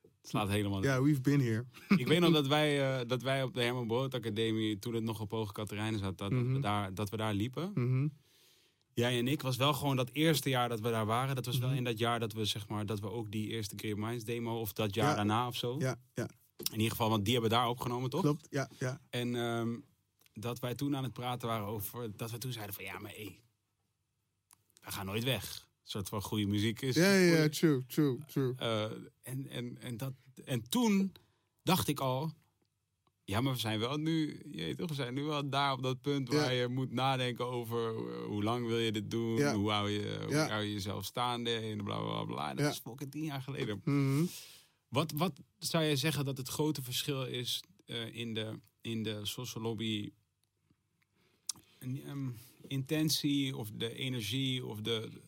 Het slaat helemaal Ja, we've been here. Ik weet nog dat wij, eh, dat wij op de Herman Brood Academie, toen het nog op Hoge Katerijnen zat, dat, Mhm. we daar, dat we daar liepen. Mhm. Jij en ik was wel gewoon dat eerste jaar dat we daar waren. Dat was wel in dat jaar dat we zeg maar dat we ook die eerste Great Minds demo of dat jaar Ja. daarna of zo. Ja, ja, In ieder geval, want die hebben we daar opgenomen, toch? klopt. Ja, ja. En ehm, dat wij toen aan het praten waren over dat we toen zeiden van ja, maar hé, we gaan nooit weg. Een soort van goede muziek is. Ja, ja, ja, true, true, true. Eh, en, en, en, dat, en toen dacht ik al, ja, maar we zijn wel nu, je weet toch, we zijn nu wel daar op dat punt waar Ja. je moet nadenken over eh, hoe lang wil je dit doen, Ja. hoe hou je, hoe hou je jezelf staande en bla bla bla. Dat is fucking tien jaar geleden. Mhm. Wat, wat zou jij zeggen dat het grote verschil is eh, in, de, in de social lobby ehm, intentie of de energie of, de,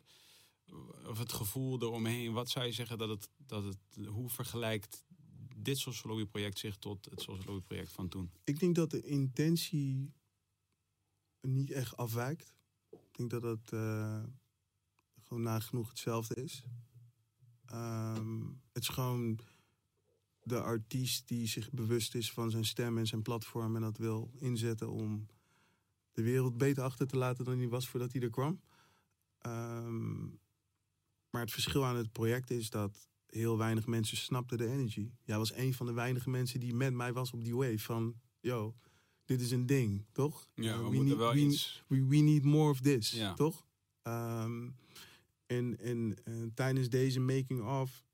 of het gevoel eromheen? Wat zou je zeggen dat het, dat het hoe vergelijkt dit social lobby project zich tot het social lobby project van toen? Ik denk dat de intentie niet echt afwijkt. Ik denk dat het eh, gewoon nagenoeg hetzelfde is. Ehm, het is gewoon de artiest die zich bewust is van zijn stem en zijn platform en dat wil inzetten om de wereld beter achter te laten dan die was voordat hij er kwam. Ehm, maar het verschil aan het project is dat heel weinig mensen snapten de energy. Jij was een van de weinige mensen die met mij was op die wave van, yo, dit is een ding, toch? Ja, Uh, we we moeten need- wel we- iets. we, we need more of this, Ja. toch? Ehm, en en eh, tijdens deze making of,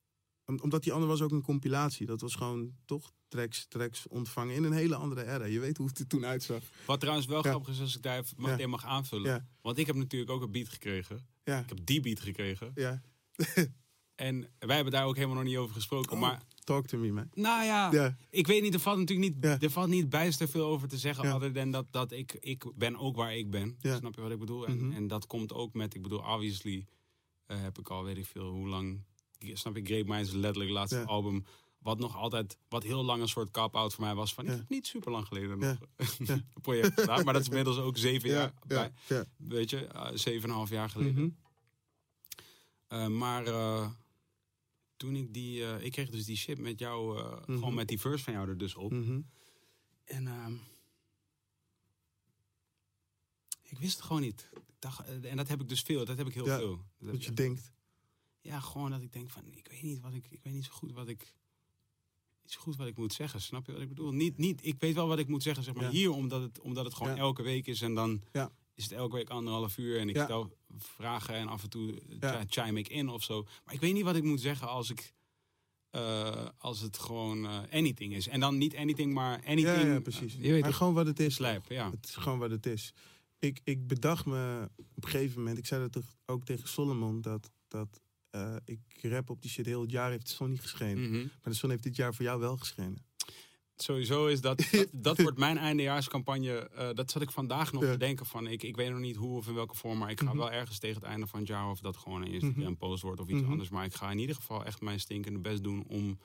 om- omdat die andere was ook een compilatie, dat was gewoon toch tracks, tracks ontvangen in een hele andere era. Je weet hoe het er toen uitzag. Wat trouwens wel Ja. grappig is als ik daar even Ja. meteen mag aanvullen. Ja. Want ik heb natuurlijk ook een beat gekregen. Ik heb die beat gekregen. ja. En wij hebben daar ook helemaal nog niet over gesproken. Oh. Maar Talk to me, man. nou ja, Ik weet niet, er valt natuurlijk niet, er valt niet bijster veel over te zeggen. Other dan dat, dat ik, ik ben ook waar ik ben. Snap je wat ik bedoel? En, Mhm. en dat komt ook met, ik bedoel, obviously eh, heb ik al weet ik veel hoe lang. Snap je, Great Minds letterlijk laatste album. Wat nog altijd, wat heel lang een soort cop-out voor mij was. Van, Ja. Ik heb niet super lang geleden Ja. nog Ja. een project gedaan. Maar dat is inmiddels ook zeven ja, jaar, bij, weet je, eh, zeven en een half jaar geleden. Mhm. Eh, maar eh, toen ik die, eh, ik kreeg dus die shit met jou, eh, Mhm. gewoon met die verse van jou er dus op. Mhm. En ehm, ik wist het gewoon niet. Ik dacht, en dat heb ik dus veel, dat heb ik heel Ja, veel. Dat je denkt. Ja, gewoon dat ik denk van, ik weet niet wat ik, ik weet niet zo goed wat ik, niet zo goed wat ik moet zeggen. Snap je wat ik bedoel? Niet, niet, ik weet wel wat ik moet zeggen, zeg maar Ja. hier, omdat het, omdat het gewoon Ja. elke week is en dan Ja. is het elke week anderhalf uur en ik stel vragen en af en toe Ja. chi- chime ik in of zo. Maar ik weet niet wat ik moet zeggen als ik, eh, als het gewoon eh, anything is. En dan niet anything, maar anything. Ja, ja, precies. eh, je weet maar gewoon wat het is. Slijp, ja. Het is gewoon wat het is. Ik, ik bedacht me op een gegeven moment, ik zei dat toch ook tegen Solomon, dat, dat eh, ik rap op die shit heel het jaar heeft de zon niet geschenen. Mhm. Maar de zon heeft dit jaar voor jou wel geschenen. Sowieso is dat, dat, dat wordt mijn eindejaarscampagne. eh, dat zat ik vandaag nog Ja. te denken van, ik, ik weet nog niet hoe of in welke vorm, maar ik ga Mhm. wel ergens tegen het einde van het jaar, of dat gewoon een Instagram post wordt of iets Mhm. anders, maar ik ga in ieder geval echt mijn stinkende best doen om,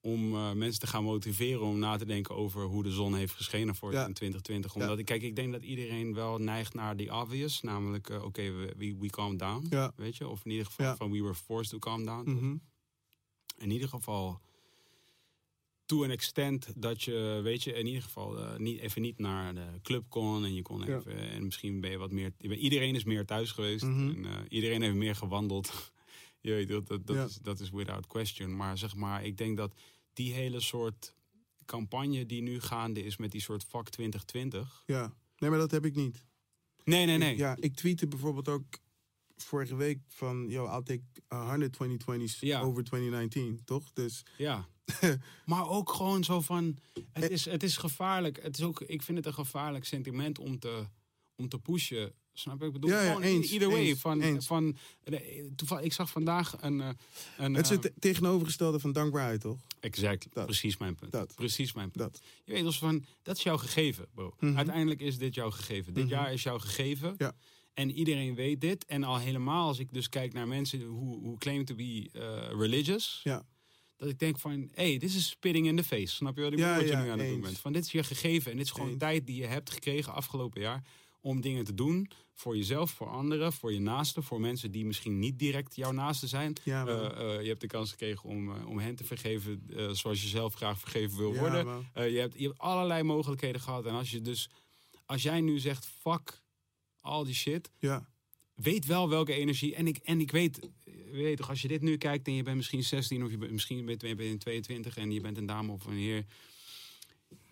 om eh, mensen te gaan motiveren om na te denken over hoe de zon heeft geschenen voor Ja. in 2020. Ja. Omdat ik, kijk, ik denk dat iedereen wel neigt naar die obvious, namelijk, eh, oké, we, we, we calm down, Ja. weet je, of in ieder geval van we were forced to calm down. Mhm. In ieder geval to an extent dat je, weet je, in ieder geval eh, niet, even niet naar de club kon. En je kon Ja. even, en misschien ben je wat meer, iedereen is meer thuis geweest. Mhm. en, iedereen heeft meer gewandeld. je weet, dat, dat, dat, Ja. is, dat is without question. Maar zeg maar, ik denk dat die hele soort campagne die nu gaande is met die soort vak 2020. Ja. Nee, maar dat heb ik niet. Nee, nee, nee. Ik- ja, ik tweette bijvoorbeeld ook vorige week van... Yo, I'll take 100 2020's Ja. over 2019, toch? Dus Ja. maar ook gewoon zo van. Het is, het is gevaarlijk. Het is ook, ik vind het een gevaarlijk sentiment om te, om te pushen. Snap je? Ik bedoel, Ja, ja, gewoon eens, either way. eens, van, eens. van, toevallig, ik zag vandaag een. eh, een het is eh, het tegenovergestelde van dankbaarheid, toch? exact, Dat. precies mijn punt. Dat. Precies mijn punt. Dat. Je weet als van, dat is jouw gegeven, bro. Mhm. Uiteindelijk is dit jouw gegeven. Dit Mhm. jaar is jouw gegeven. Ja. En iedereen weet dit. En al helemaal als ik dus kijk naar mensen who, claim to be eh, religious. Ja. Dat ik denk van, hey, dit is spitting in the face. Snap je wat ik Ja, bedoel? Wat ja, je nu aan het doen bent. Van, dit is je gegeven. En dit is gewoon Eens. tijd die je hebt gekregen afgelopen jaar. Om dingen te doen. Voor jezelf, voor anderen, voor je naasten. Voor mensen die misschien niet direct jouw naasten zijn. Ja. Eh, eh, je hebt de kans gekregen om, eh, om hen te vergeven zoals je zelf graag vergeven wil Ja, worden. Eh, je, hebt, je hebt allerlei mogelijkheden gehad. En als je dus, als jij nu zegt, fuck al die shit, Ja. weet wel welke energie. En ik, en ik weet, weet toch, als je dit nu kijkt en je bent misschien 16 of je bent misschien je bent 22 en je bent een dame of een heer.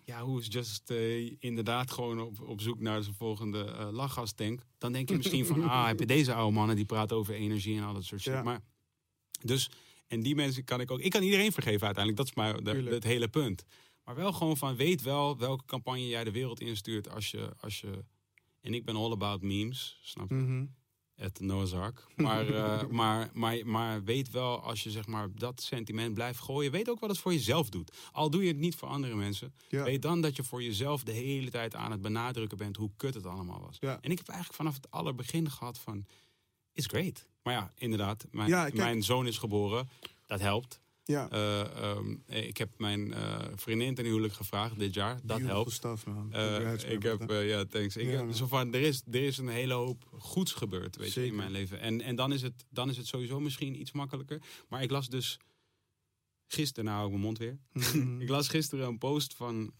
Ja, hoe is just eh, inderdaad gewoon op, op zoek naar zijn volgende eh lachgastank. Dan denk je misschien van, ah, heb je deze oude mannen die praten over energie en al dat soort shit. Ja. Maar, dus, en die mensen kan ik ook, ik kan iedereen vergeven uiteindelijk. Dat is maar de- het hele punt. Maar wel gewoon van, weet wel welke campagne jij de wereld instuurt als je, als je en ik ben all about memes, snap je? Mhm. Het Noah's Ark. Maar, eh, maar, maar, maar weet wel, als je zeg maar dat sentiment blijft gooien, weet ook wat het voor jezelf doet. Al doe je het niet voor andere mensen. Ja. Weet dan dat je voor jezelf de hele tijd aan het benadrukken bent hoe kut het allemaal was. Ja. En ik heb eigenlijk vanaf het allerbegin gehad van, it's great. Maar ja, inderdaad, mijn, Ja, mijn zoon is geboren. Dat helpt. Ja. Eh, ehm, ik heb mijn eh, vriendin ten huwelijk gevraagd dit jaar. Dat Beautiful helpt. stuff, man. Eh, ik man. heb, ja, thanks. Ik Ja, heb, man. zo van, er, is, er is een hele hoop goeds gebeurd weet je, in mijn leven. En, en dan, is het, dan is het sowieso misschien iets makkelijker. Maar ik las dus gisteren, nou hou ik mijn mond weer. Mhm. Ik las gisteren een post van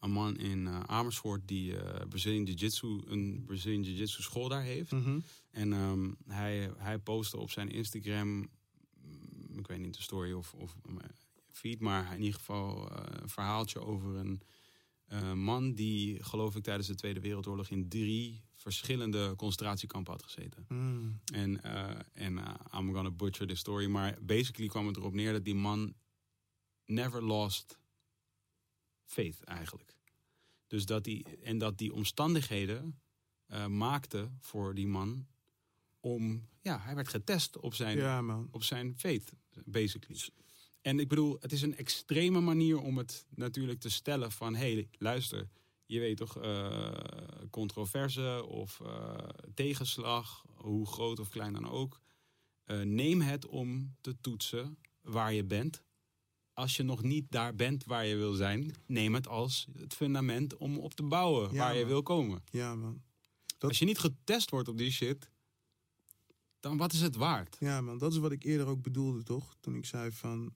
een man in Amersfoort die Brazilian Jiu-Jitsu, een Brazilian Jiu-Jitsu school daar heeft. Mhm. En ehm, hij, hij postte op zijn Instagram, mm, ik weet niet de story of, of feed, maar in ieder geval eh, een verhaaltje over een eh, man die, geloof ik, tijdens de Tweede Wereldoorlog in drie verschillende concentratiekampen had gezeten. Mhm. En, eh, en I'm gonna butcher the story, maar basically kwam het erop neer dat die man never lost faith eigenlijk. Dus dat die, en dat die omstandigheden eh maakten voor die man om, ja, hij werd getest op zijn, Ja, op zijn faith, basically. En ik bedoel, het is een extreme manier om het natuurlijk te stellen van, hé, hey, luister, je weet toch, eh, controverse of eh, tegenslag, hoe groot of klein dan ook. eh, neem het om te toetsen waar je bent. Als je nog niet daar bent waar je wil zijn, neem het als het fundament om op te bouwen Ja, waar je wil komen. Ja, man. Dat- Als je niet getest wordt op die shit, dan wat is het waard? Ja, man. Dat is wat ik eerder ook bedoelde, toch? Toen ik zei van...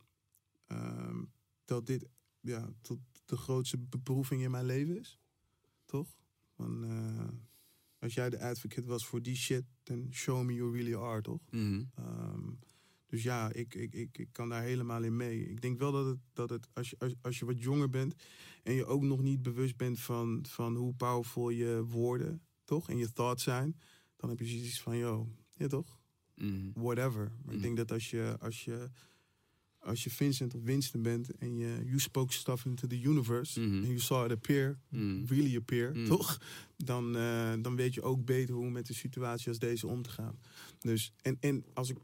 ehm, dat dit ja, tot de grootste beproeving in mijn leven is. Toch? Van, eh, als jij de advocate was voor die shit, dan show me you really are, toch? Mhm. Ehm, dus ja, ik, ik, ik, ik kan daar helemaal in mee. Ik denk wel dat het, dat het als, je, als, als je wat jonger bent en je ook nog niet bewust bent van, van hoe powerful je woorden, toch? En je thoughts zijn, dan heb je zoiets van, yo, ja toch? Mhm. Whatever. Maar ik denk dat als je, als je, als je Vincent of Winston bent en je you spoke stuff into the universe Mhm. and you saw it appear, Mhm. really appear, toch? Dan, eh, dan weet je ook beter hoe met een situatie als deze om te gaan. Dus, en, en als ik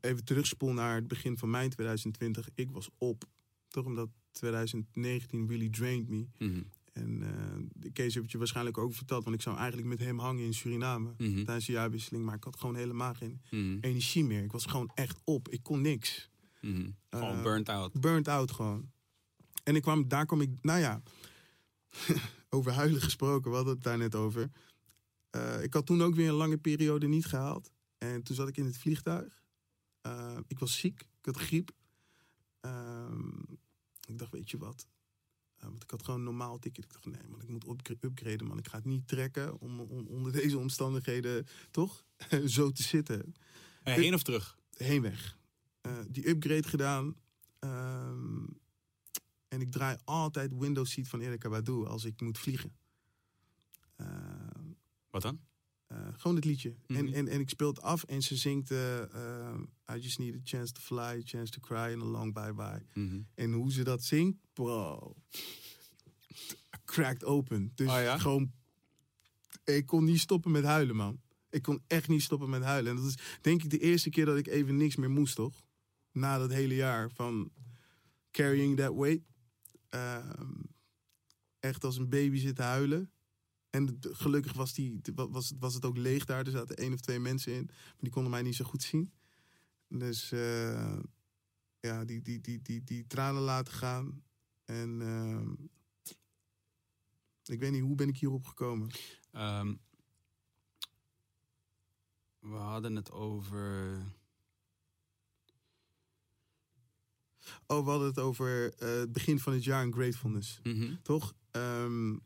even terugspoel naar het begin van mijn 2020, ik was op. Toch omdat 2019 really drained me. En de Kees heeft je waarschijnlijk ook verteld, want ik zou eigenlijk met hem hangen in Suriname Mhm. tijdens de jaarwisseling, maar ik had gewoon helemaal geen Mhm. energie meer. Ik was gewoon echt op. Ik kon niks. Mhm. Gewoon Eh, burnt out. Burnt out gewoon. En ik kwam, daar kwam ik, nou ja, over huilen gesproken, we hadden het daar net over. Eh, ik had toen ook weer een lange periode niet gehaald. En toen zat ik in het vliegtuig. Ik was ziek, ik had griep. Ehm, Ik dacht, weet je wat? Eh, want ik had gewoon een normaal ticket. Ik dacht, nee man, ik moet upgra- upgraden man. Ik ga het niet trekken om, om onder deze omstandigheden, toch? Zo te zitten. Eh, heen of terug? Heenweg. Eh, die upgrade gedaan. Ehm, en ik draai altijd Windows Seat van Erika Badu als ik moet vliegen. Ehm, Wat dan? Eh, gewoon het liedje. Mhm. en, en, en ik speel het af en ze zingt... eh, eh, I just need a chance to fly, a chance to cry and a long bye-bye. Mhm. En hoe ze dat zingt, bro. Cracked open. Dus Oh ja? gewoon... Ik kon niet stoppen met huilen, man. Ik kon echt niet stoppen met huilen. En dat is denk ik de eerste keer dat ik even niks meer moest, toch? Na dat hele jaar van carrying that weight. Ehm, echt als een baby zitten huilen. En gelukkig was, die, was, was het ook leeg daar. Er zaten één of twee mensen in. Maar die konden mij niet zo goed zien. Dus eh, ja, die, die, die, die, die tranen laten gaan. En ehm, ik weet niet, hoe ben ik hierop gekomen? Ehm, we hadden het over. Oh, we hadden het over eh, het begin van het jaar en gratefulness. Mhm. Toch? Ehm,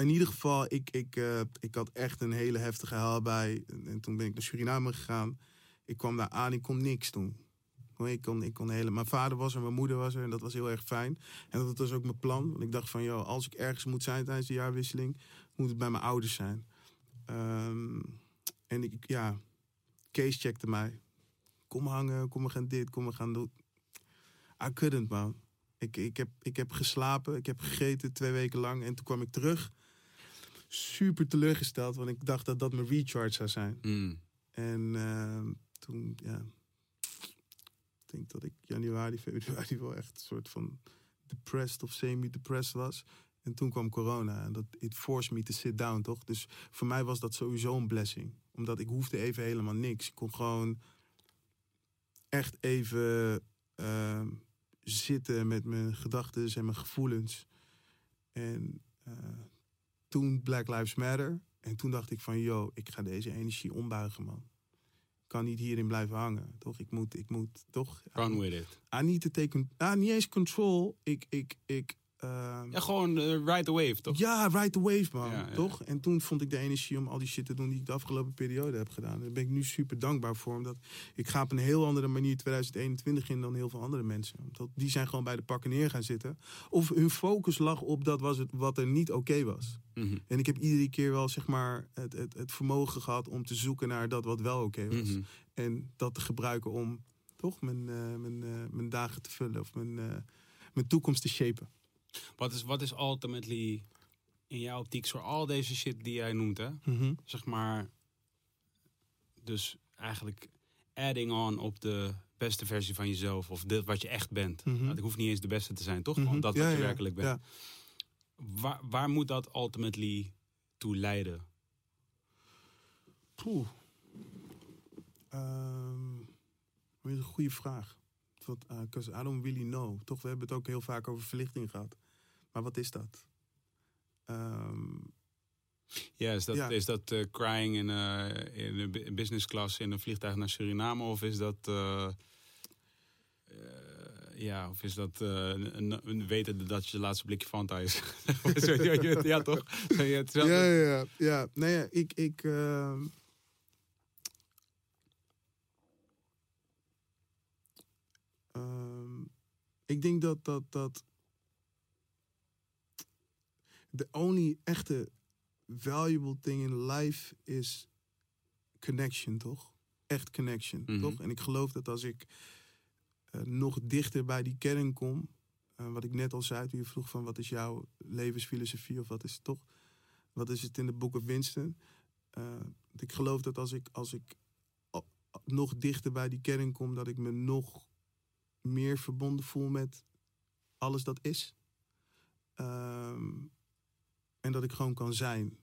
in ieder geval, ik, ik, eh, ik had echt een hele heftige haal bij. En, en toen ben ik naar Suriname gegaan. Ik kwam daar aan, ik kon niks doen. Ik kon, ik kon hele... Mijn vader was er, mijn moeder was er en dat was heel erg fijn. En dat was ook mijn plan. Want ik dacht van, joh, als ik ergens moet zijn tijdens de jaarwisseling, moet het bij mijn ouders zijn. Ehm, en ik, ja, Kees checkte mij. Kom hangen, kom we gaan dit, kom we gaan doen. I couldn't, man. Ik, ik, heb, ik heb geslapen, ik heb gegeten twee weken lang. En toen kwam ik terug. Super teleurgesteld, want ik dacht dat dat mijn recharge zou zijn. Mm. En ehm, toen, ja. Ik denk dat ik januari, februari wel echt een soort van depressed of semi-depressed was. En toen kwam corona en dat it forced me to sit down, toch? Dus voor mij was dat sowieso een blessing. Omdat ik hoefde even helemaal niks. Ik kon gewoon echt even ehm, zitten met mijn gedachten en mijn gevoelens. En eh, toen Black Lives Matter. En toen dacht ik van, yo, ik ga deze energie ombuigen, man. Ik kan niet hierin blijven hangen, toch? Ik moet, ik moet, toch? Run with it. I need to take, ah, niet eens control. Ik, ik, ik... ehm, Ja, gewoon eh, ride the wave, toch? ja, ride the wave, man. Ja, ja. Toch? En toen vond ik de energie om al die shit te doen die ik de afgelopen periode heb gedaan. Daar ben ik nu super dankbaar voor. Omdat ik ga op een heel andere manier 2021 in dan heel veel andere mensen. Omdat die zijn gewoon bij de pakken neer gaan zitten. Of hun focus lag op dat was het, wat er niet oké was. Mhm. En ik heb iedere keer wel zeg maar, het, het, het vermogen gehad om te zoeken naar dat wat wel oké was. Mhm. En dat te gebruiken om toch mijn, eh, mijn, eh, mijn dagen te vullen of mijn, mijn toekomst te shapen. Wat, is, wat is ultimately in jouw optiek voor al deze shit die jij noemt, hè? Zeg maar. Dus eigenlijk adding on op de beste versie van jezelf. Of dit wat je echt bent. Mhm. Het hoeft niet eens de beste te zijn, toch? Mhm. Gewoon dat Ja, wat je ja, werkelijk bent. ja. Waar, waar moet dat ultimately toe leiden? Poeh. Ehm, dat is een goede vraag. Want, uh, 'cause I don't really know. Toch, we hebben het ook heel vaak over verlichting gehad. Maar wat is dat? Ehm, Ja, is dat, Ja. Is dat eh, crying in, eh, in een business class in een vliegtuig naar Suriname? Of is dat... eh, eh, ja, of is dat eh, een, weten dat je laatste blikje Fanta is? Ja, toch? Ja, ja, ja, ja. Nee, ik... ik ik denk dat dat... dat the only echte valuable thing in life is connection, toch? Echt connection, Mhm. toch? En ik geloof dat als ik eh, nog dichter bij die kern kom... eh, wat ik net al zei toen je vroeg van... wat is jouw levensfilosofie of wat is het toch? Wat is het in de Book of Winston? Eh, ik geloof dat als ik, als ik nog dichter bij die kern kom... dat ik me nog meer verbonden voel met alles dat is. Ehm, en dat ik gewoon kan zijn.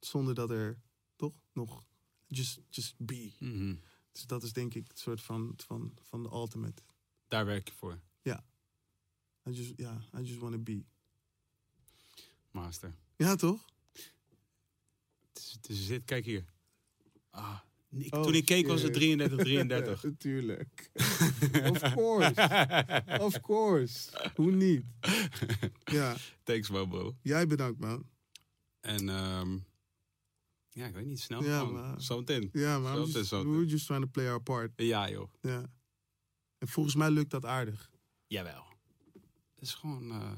Zonder dat er toch nog... Just, just be. Mhm. Dus dat is denk ik het soort van, van, van de ultimate. Daar werk je voor, I just, ja, I just want to be. master. Ja, toch? Het is, het is kijk hier. Ah, Ik- Oh, toen ik keek was het shit. 33, 33. Natuurlijk. of course. Of course. Hoe niet? Ja, Thanks man, bro. jij bedankt, man. En ehm, ja, ik weet niet, snel Ja, gewoon. Zometeen. Ja, man. Were just trying to play our part. Ja joh, Ja. En volgens mij lukt dat aardig. jawel. Het is gewoon... eh,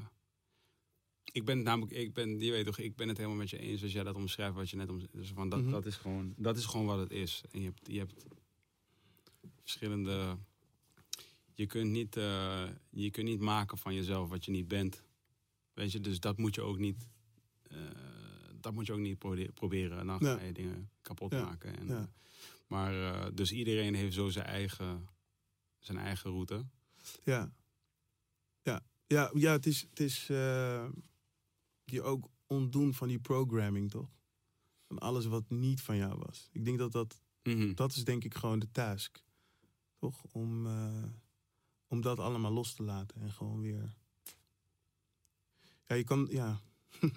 ik ben het namelijk, ik ben, je weet toch, ik ben het helemaal met je eens als jij dat omschrijft wat je net om, dus van dat, Mhm. dat is gewoon, dat is gewoon wat het is. En je hebt, je hebt verschillende, je kunt niet, eh, je kunt niet maken van jezelf wat je niet bent. Weet je, dus dat moet je ook niet, eh, dat moet je ook niet probe- proberen. En dan ga je dingen kapot Ja. maken. En, Ja. maar eh, dus iedereen heeft zo zijn eigen, zijn eigen route. Ja. Ja, ja, ja het is, het is je ook ontdoen van die programming, toch? Van alles wat niet van jou was. Ik denk dat dat, Mhm. dat is denk ik gewoon de task. Toch? Om, eh, om dat allemaal los te laten en gewoon weer... Ja, je kan, ja...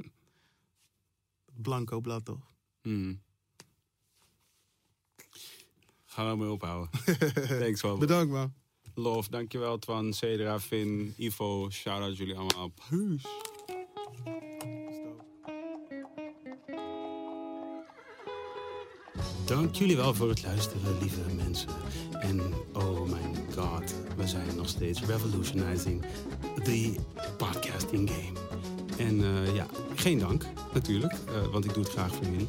Blanco blad, toch? Mhm. Gaan we mee ophouden. Thanks man. Bedankt, man. Love, dankjewel Twan, Cedra, Finn, Ivo. Shout-out jullie allemaal. Peace. Dank jullie wel voor het luisteren, lieve mensen. En oh my god, we zijn nog steeds revolutionizing the podcasting game. En eh, ja, geen dank natuurlijk, eh, want ik doe het graag voor jullie.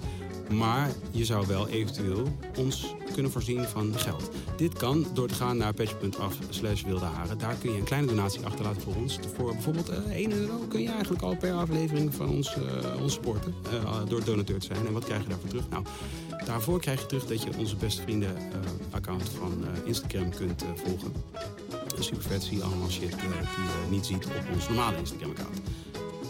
Maar je zou wel eventueel ons kunnen voorzien van geld. Dit kan door te gaan naar patch.af slash wilde haren. Daar kun je een kleine donatie achterlaten voor ons. Voor bijvoorbeeld eh 1 euro kun je eigenlijk al per aflevering van ons, eh, ons supporten. eh, door donateur te zijn. En wat krijg je daarvoor terug? Nou, daarvoor krijg je terug dat je onze beste vrienden eh, account van eh, Instagram kunt eh, volgen. Super vet, zie je allemaal shit eh, die je niet ziet op ons normale Instagram account.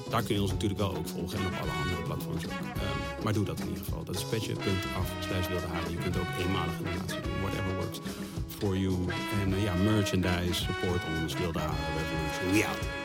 Daar kun je ons natuurlijk wel ook volgen en op alle andere platforms ook. Ehm, maar doe dat in ieder geval. Dat is petje.af slash wilde. Je kunt ook eenmalige donatie doen. Whatever works for you. En eh, ja, merchandise, support ons, wilde haren, revolution. We out.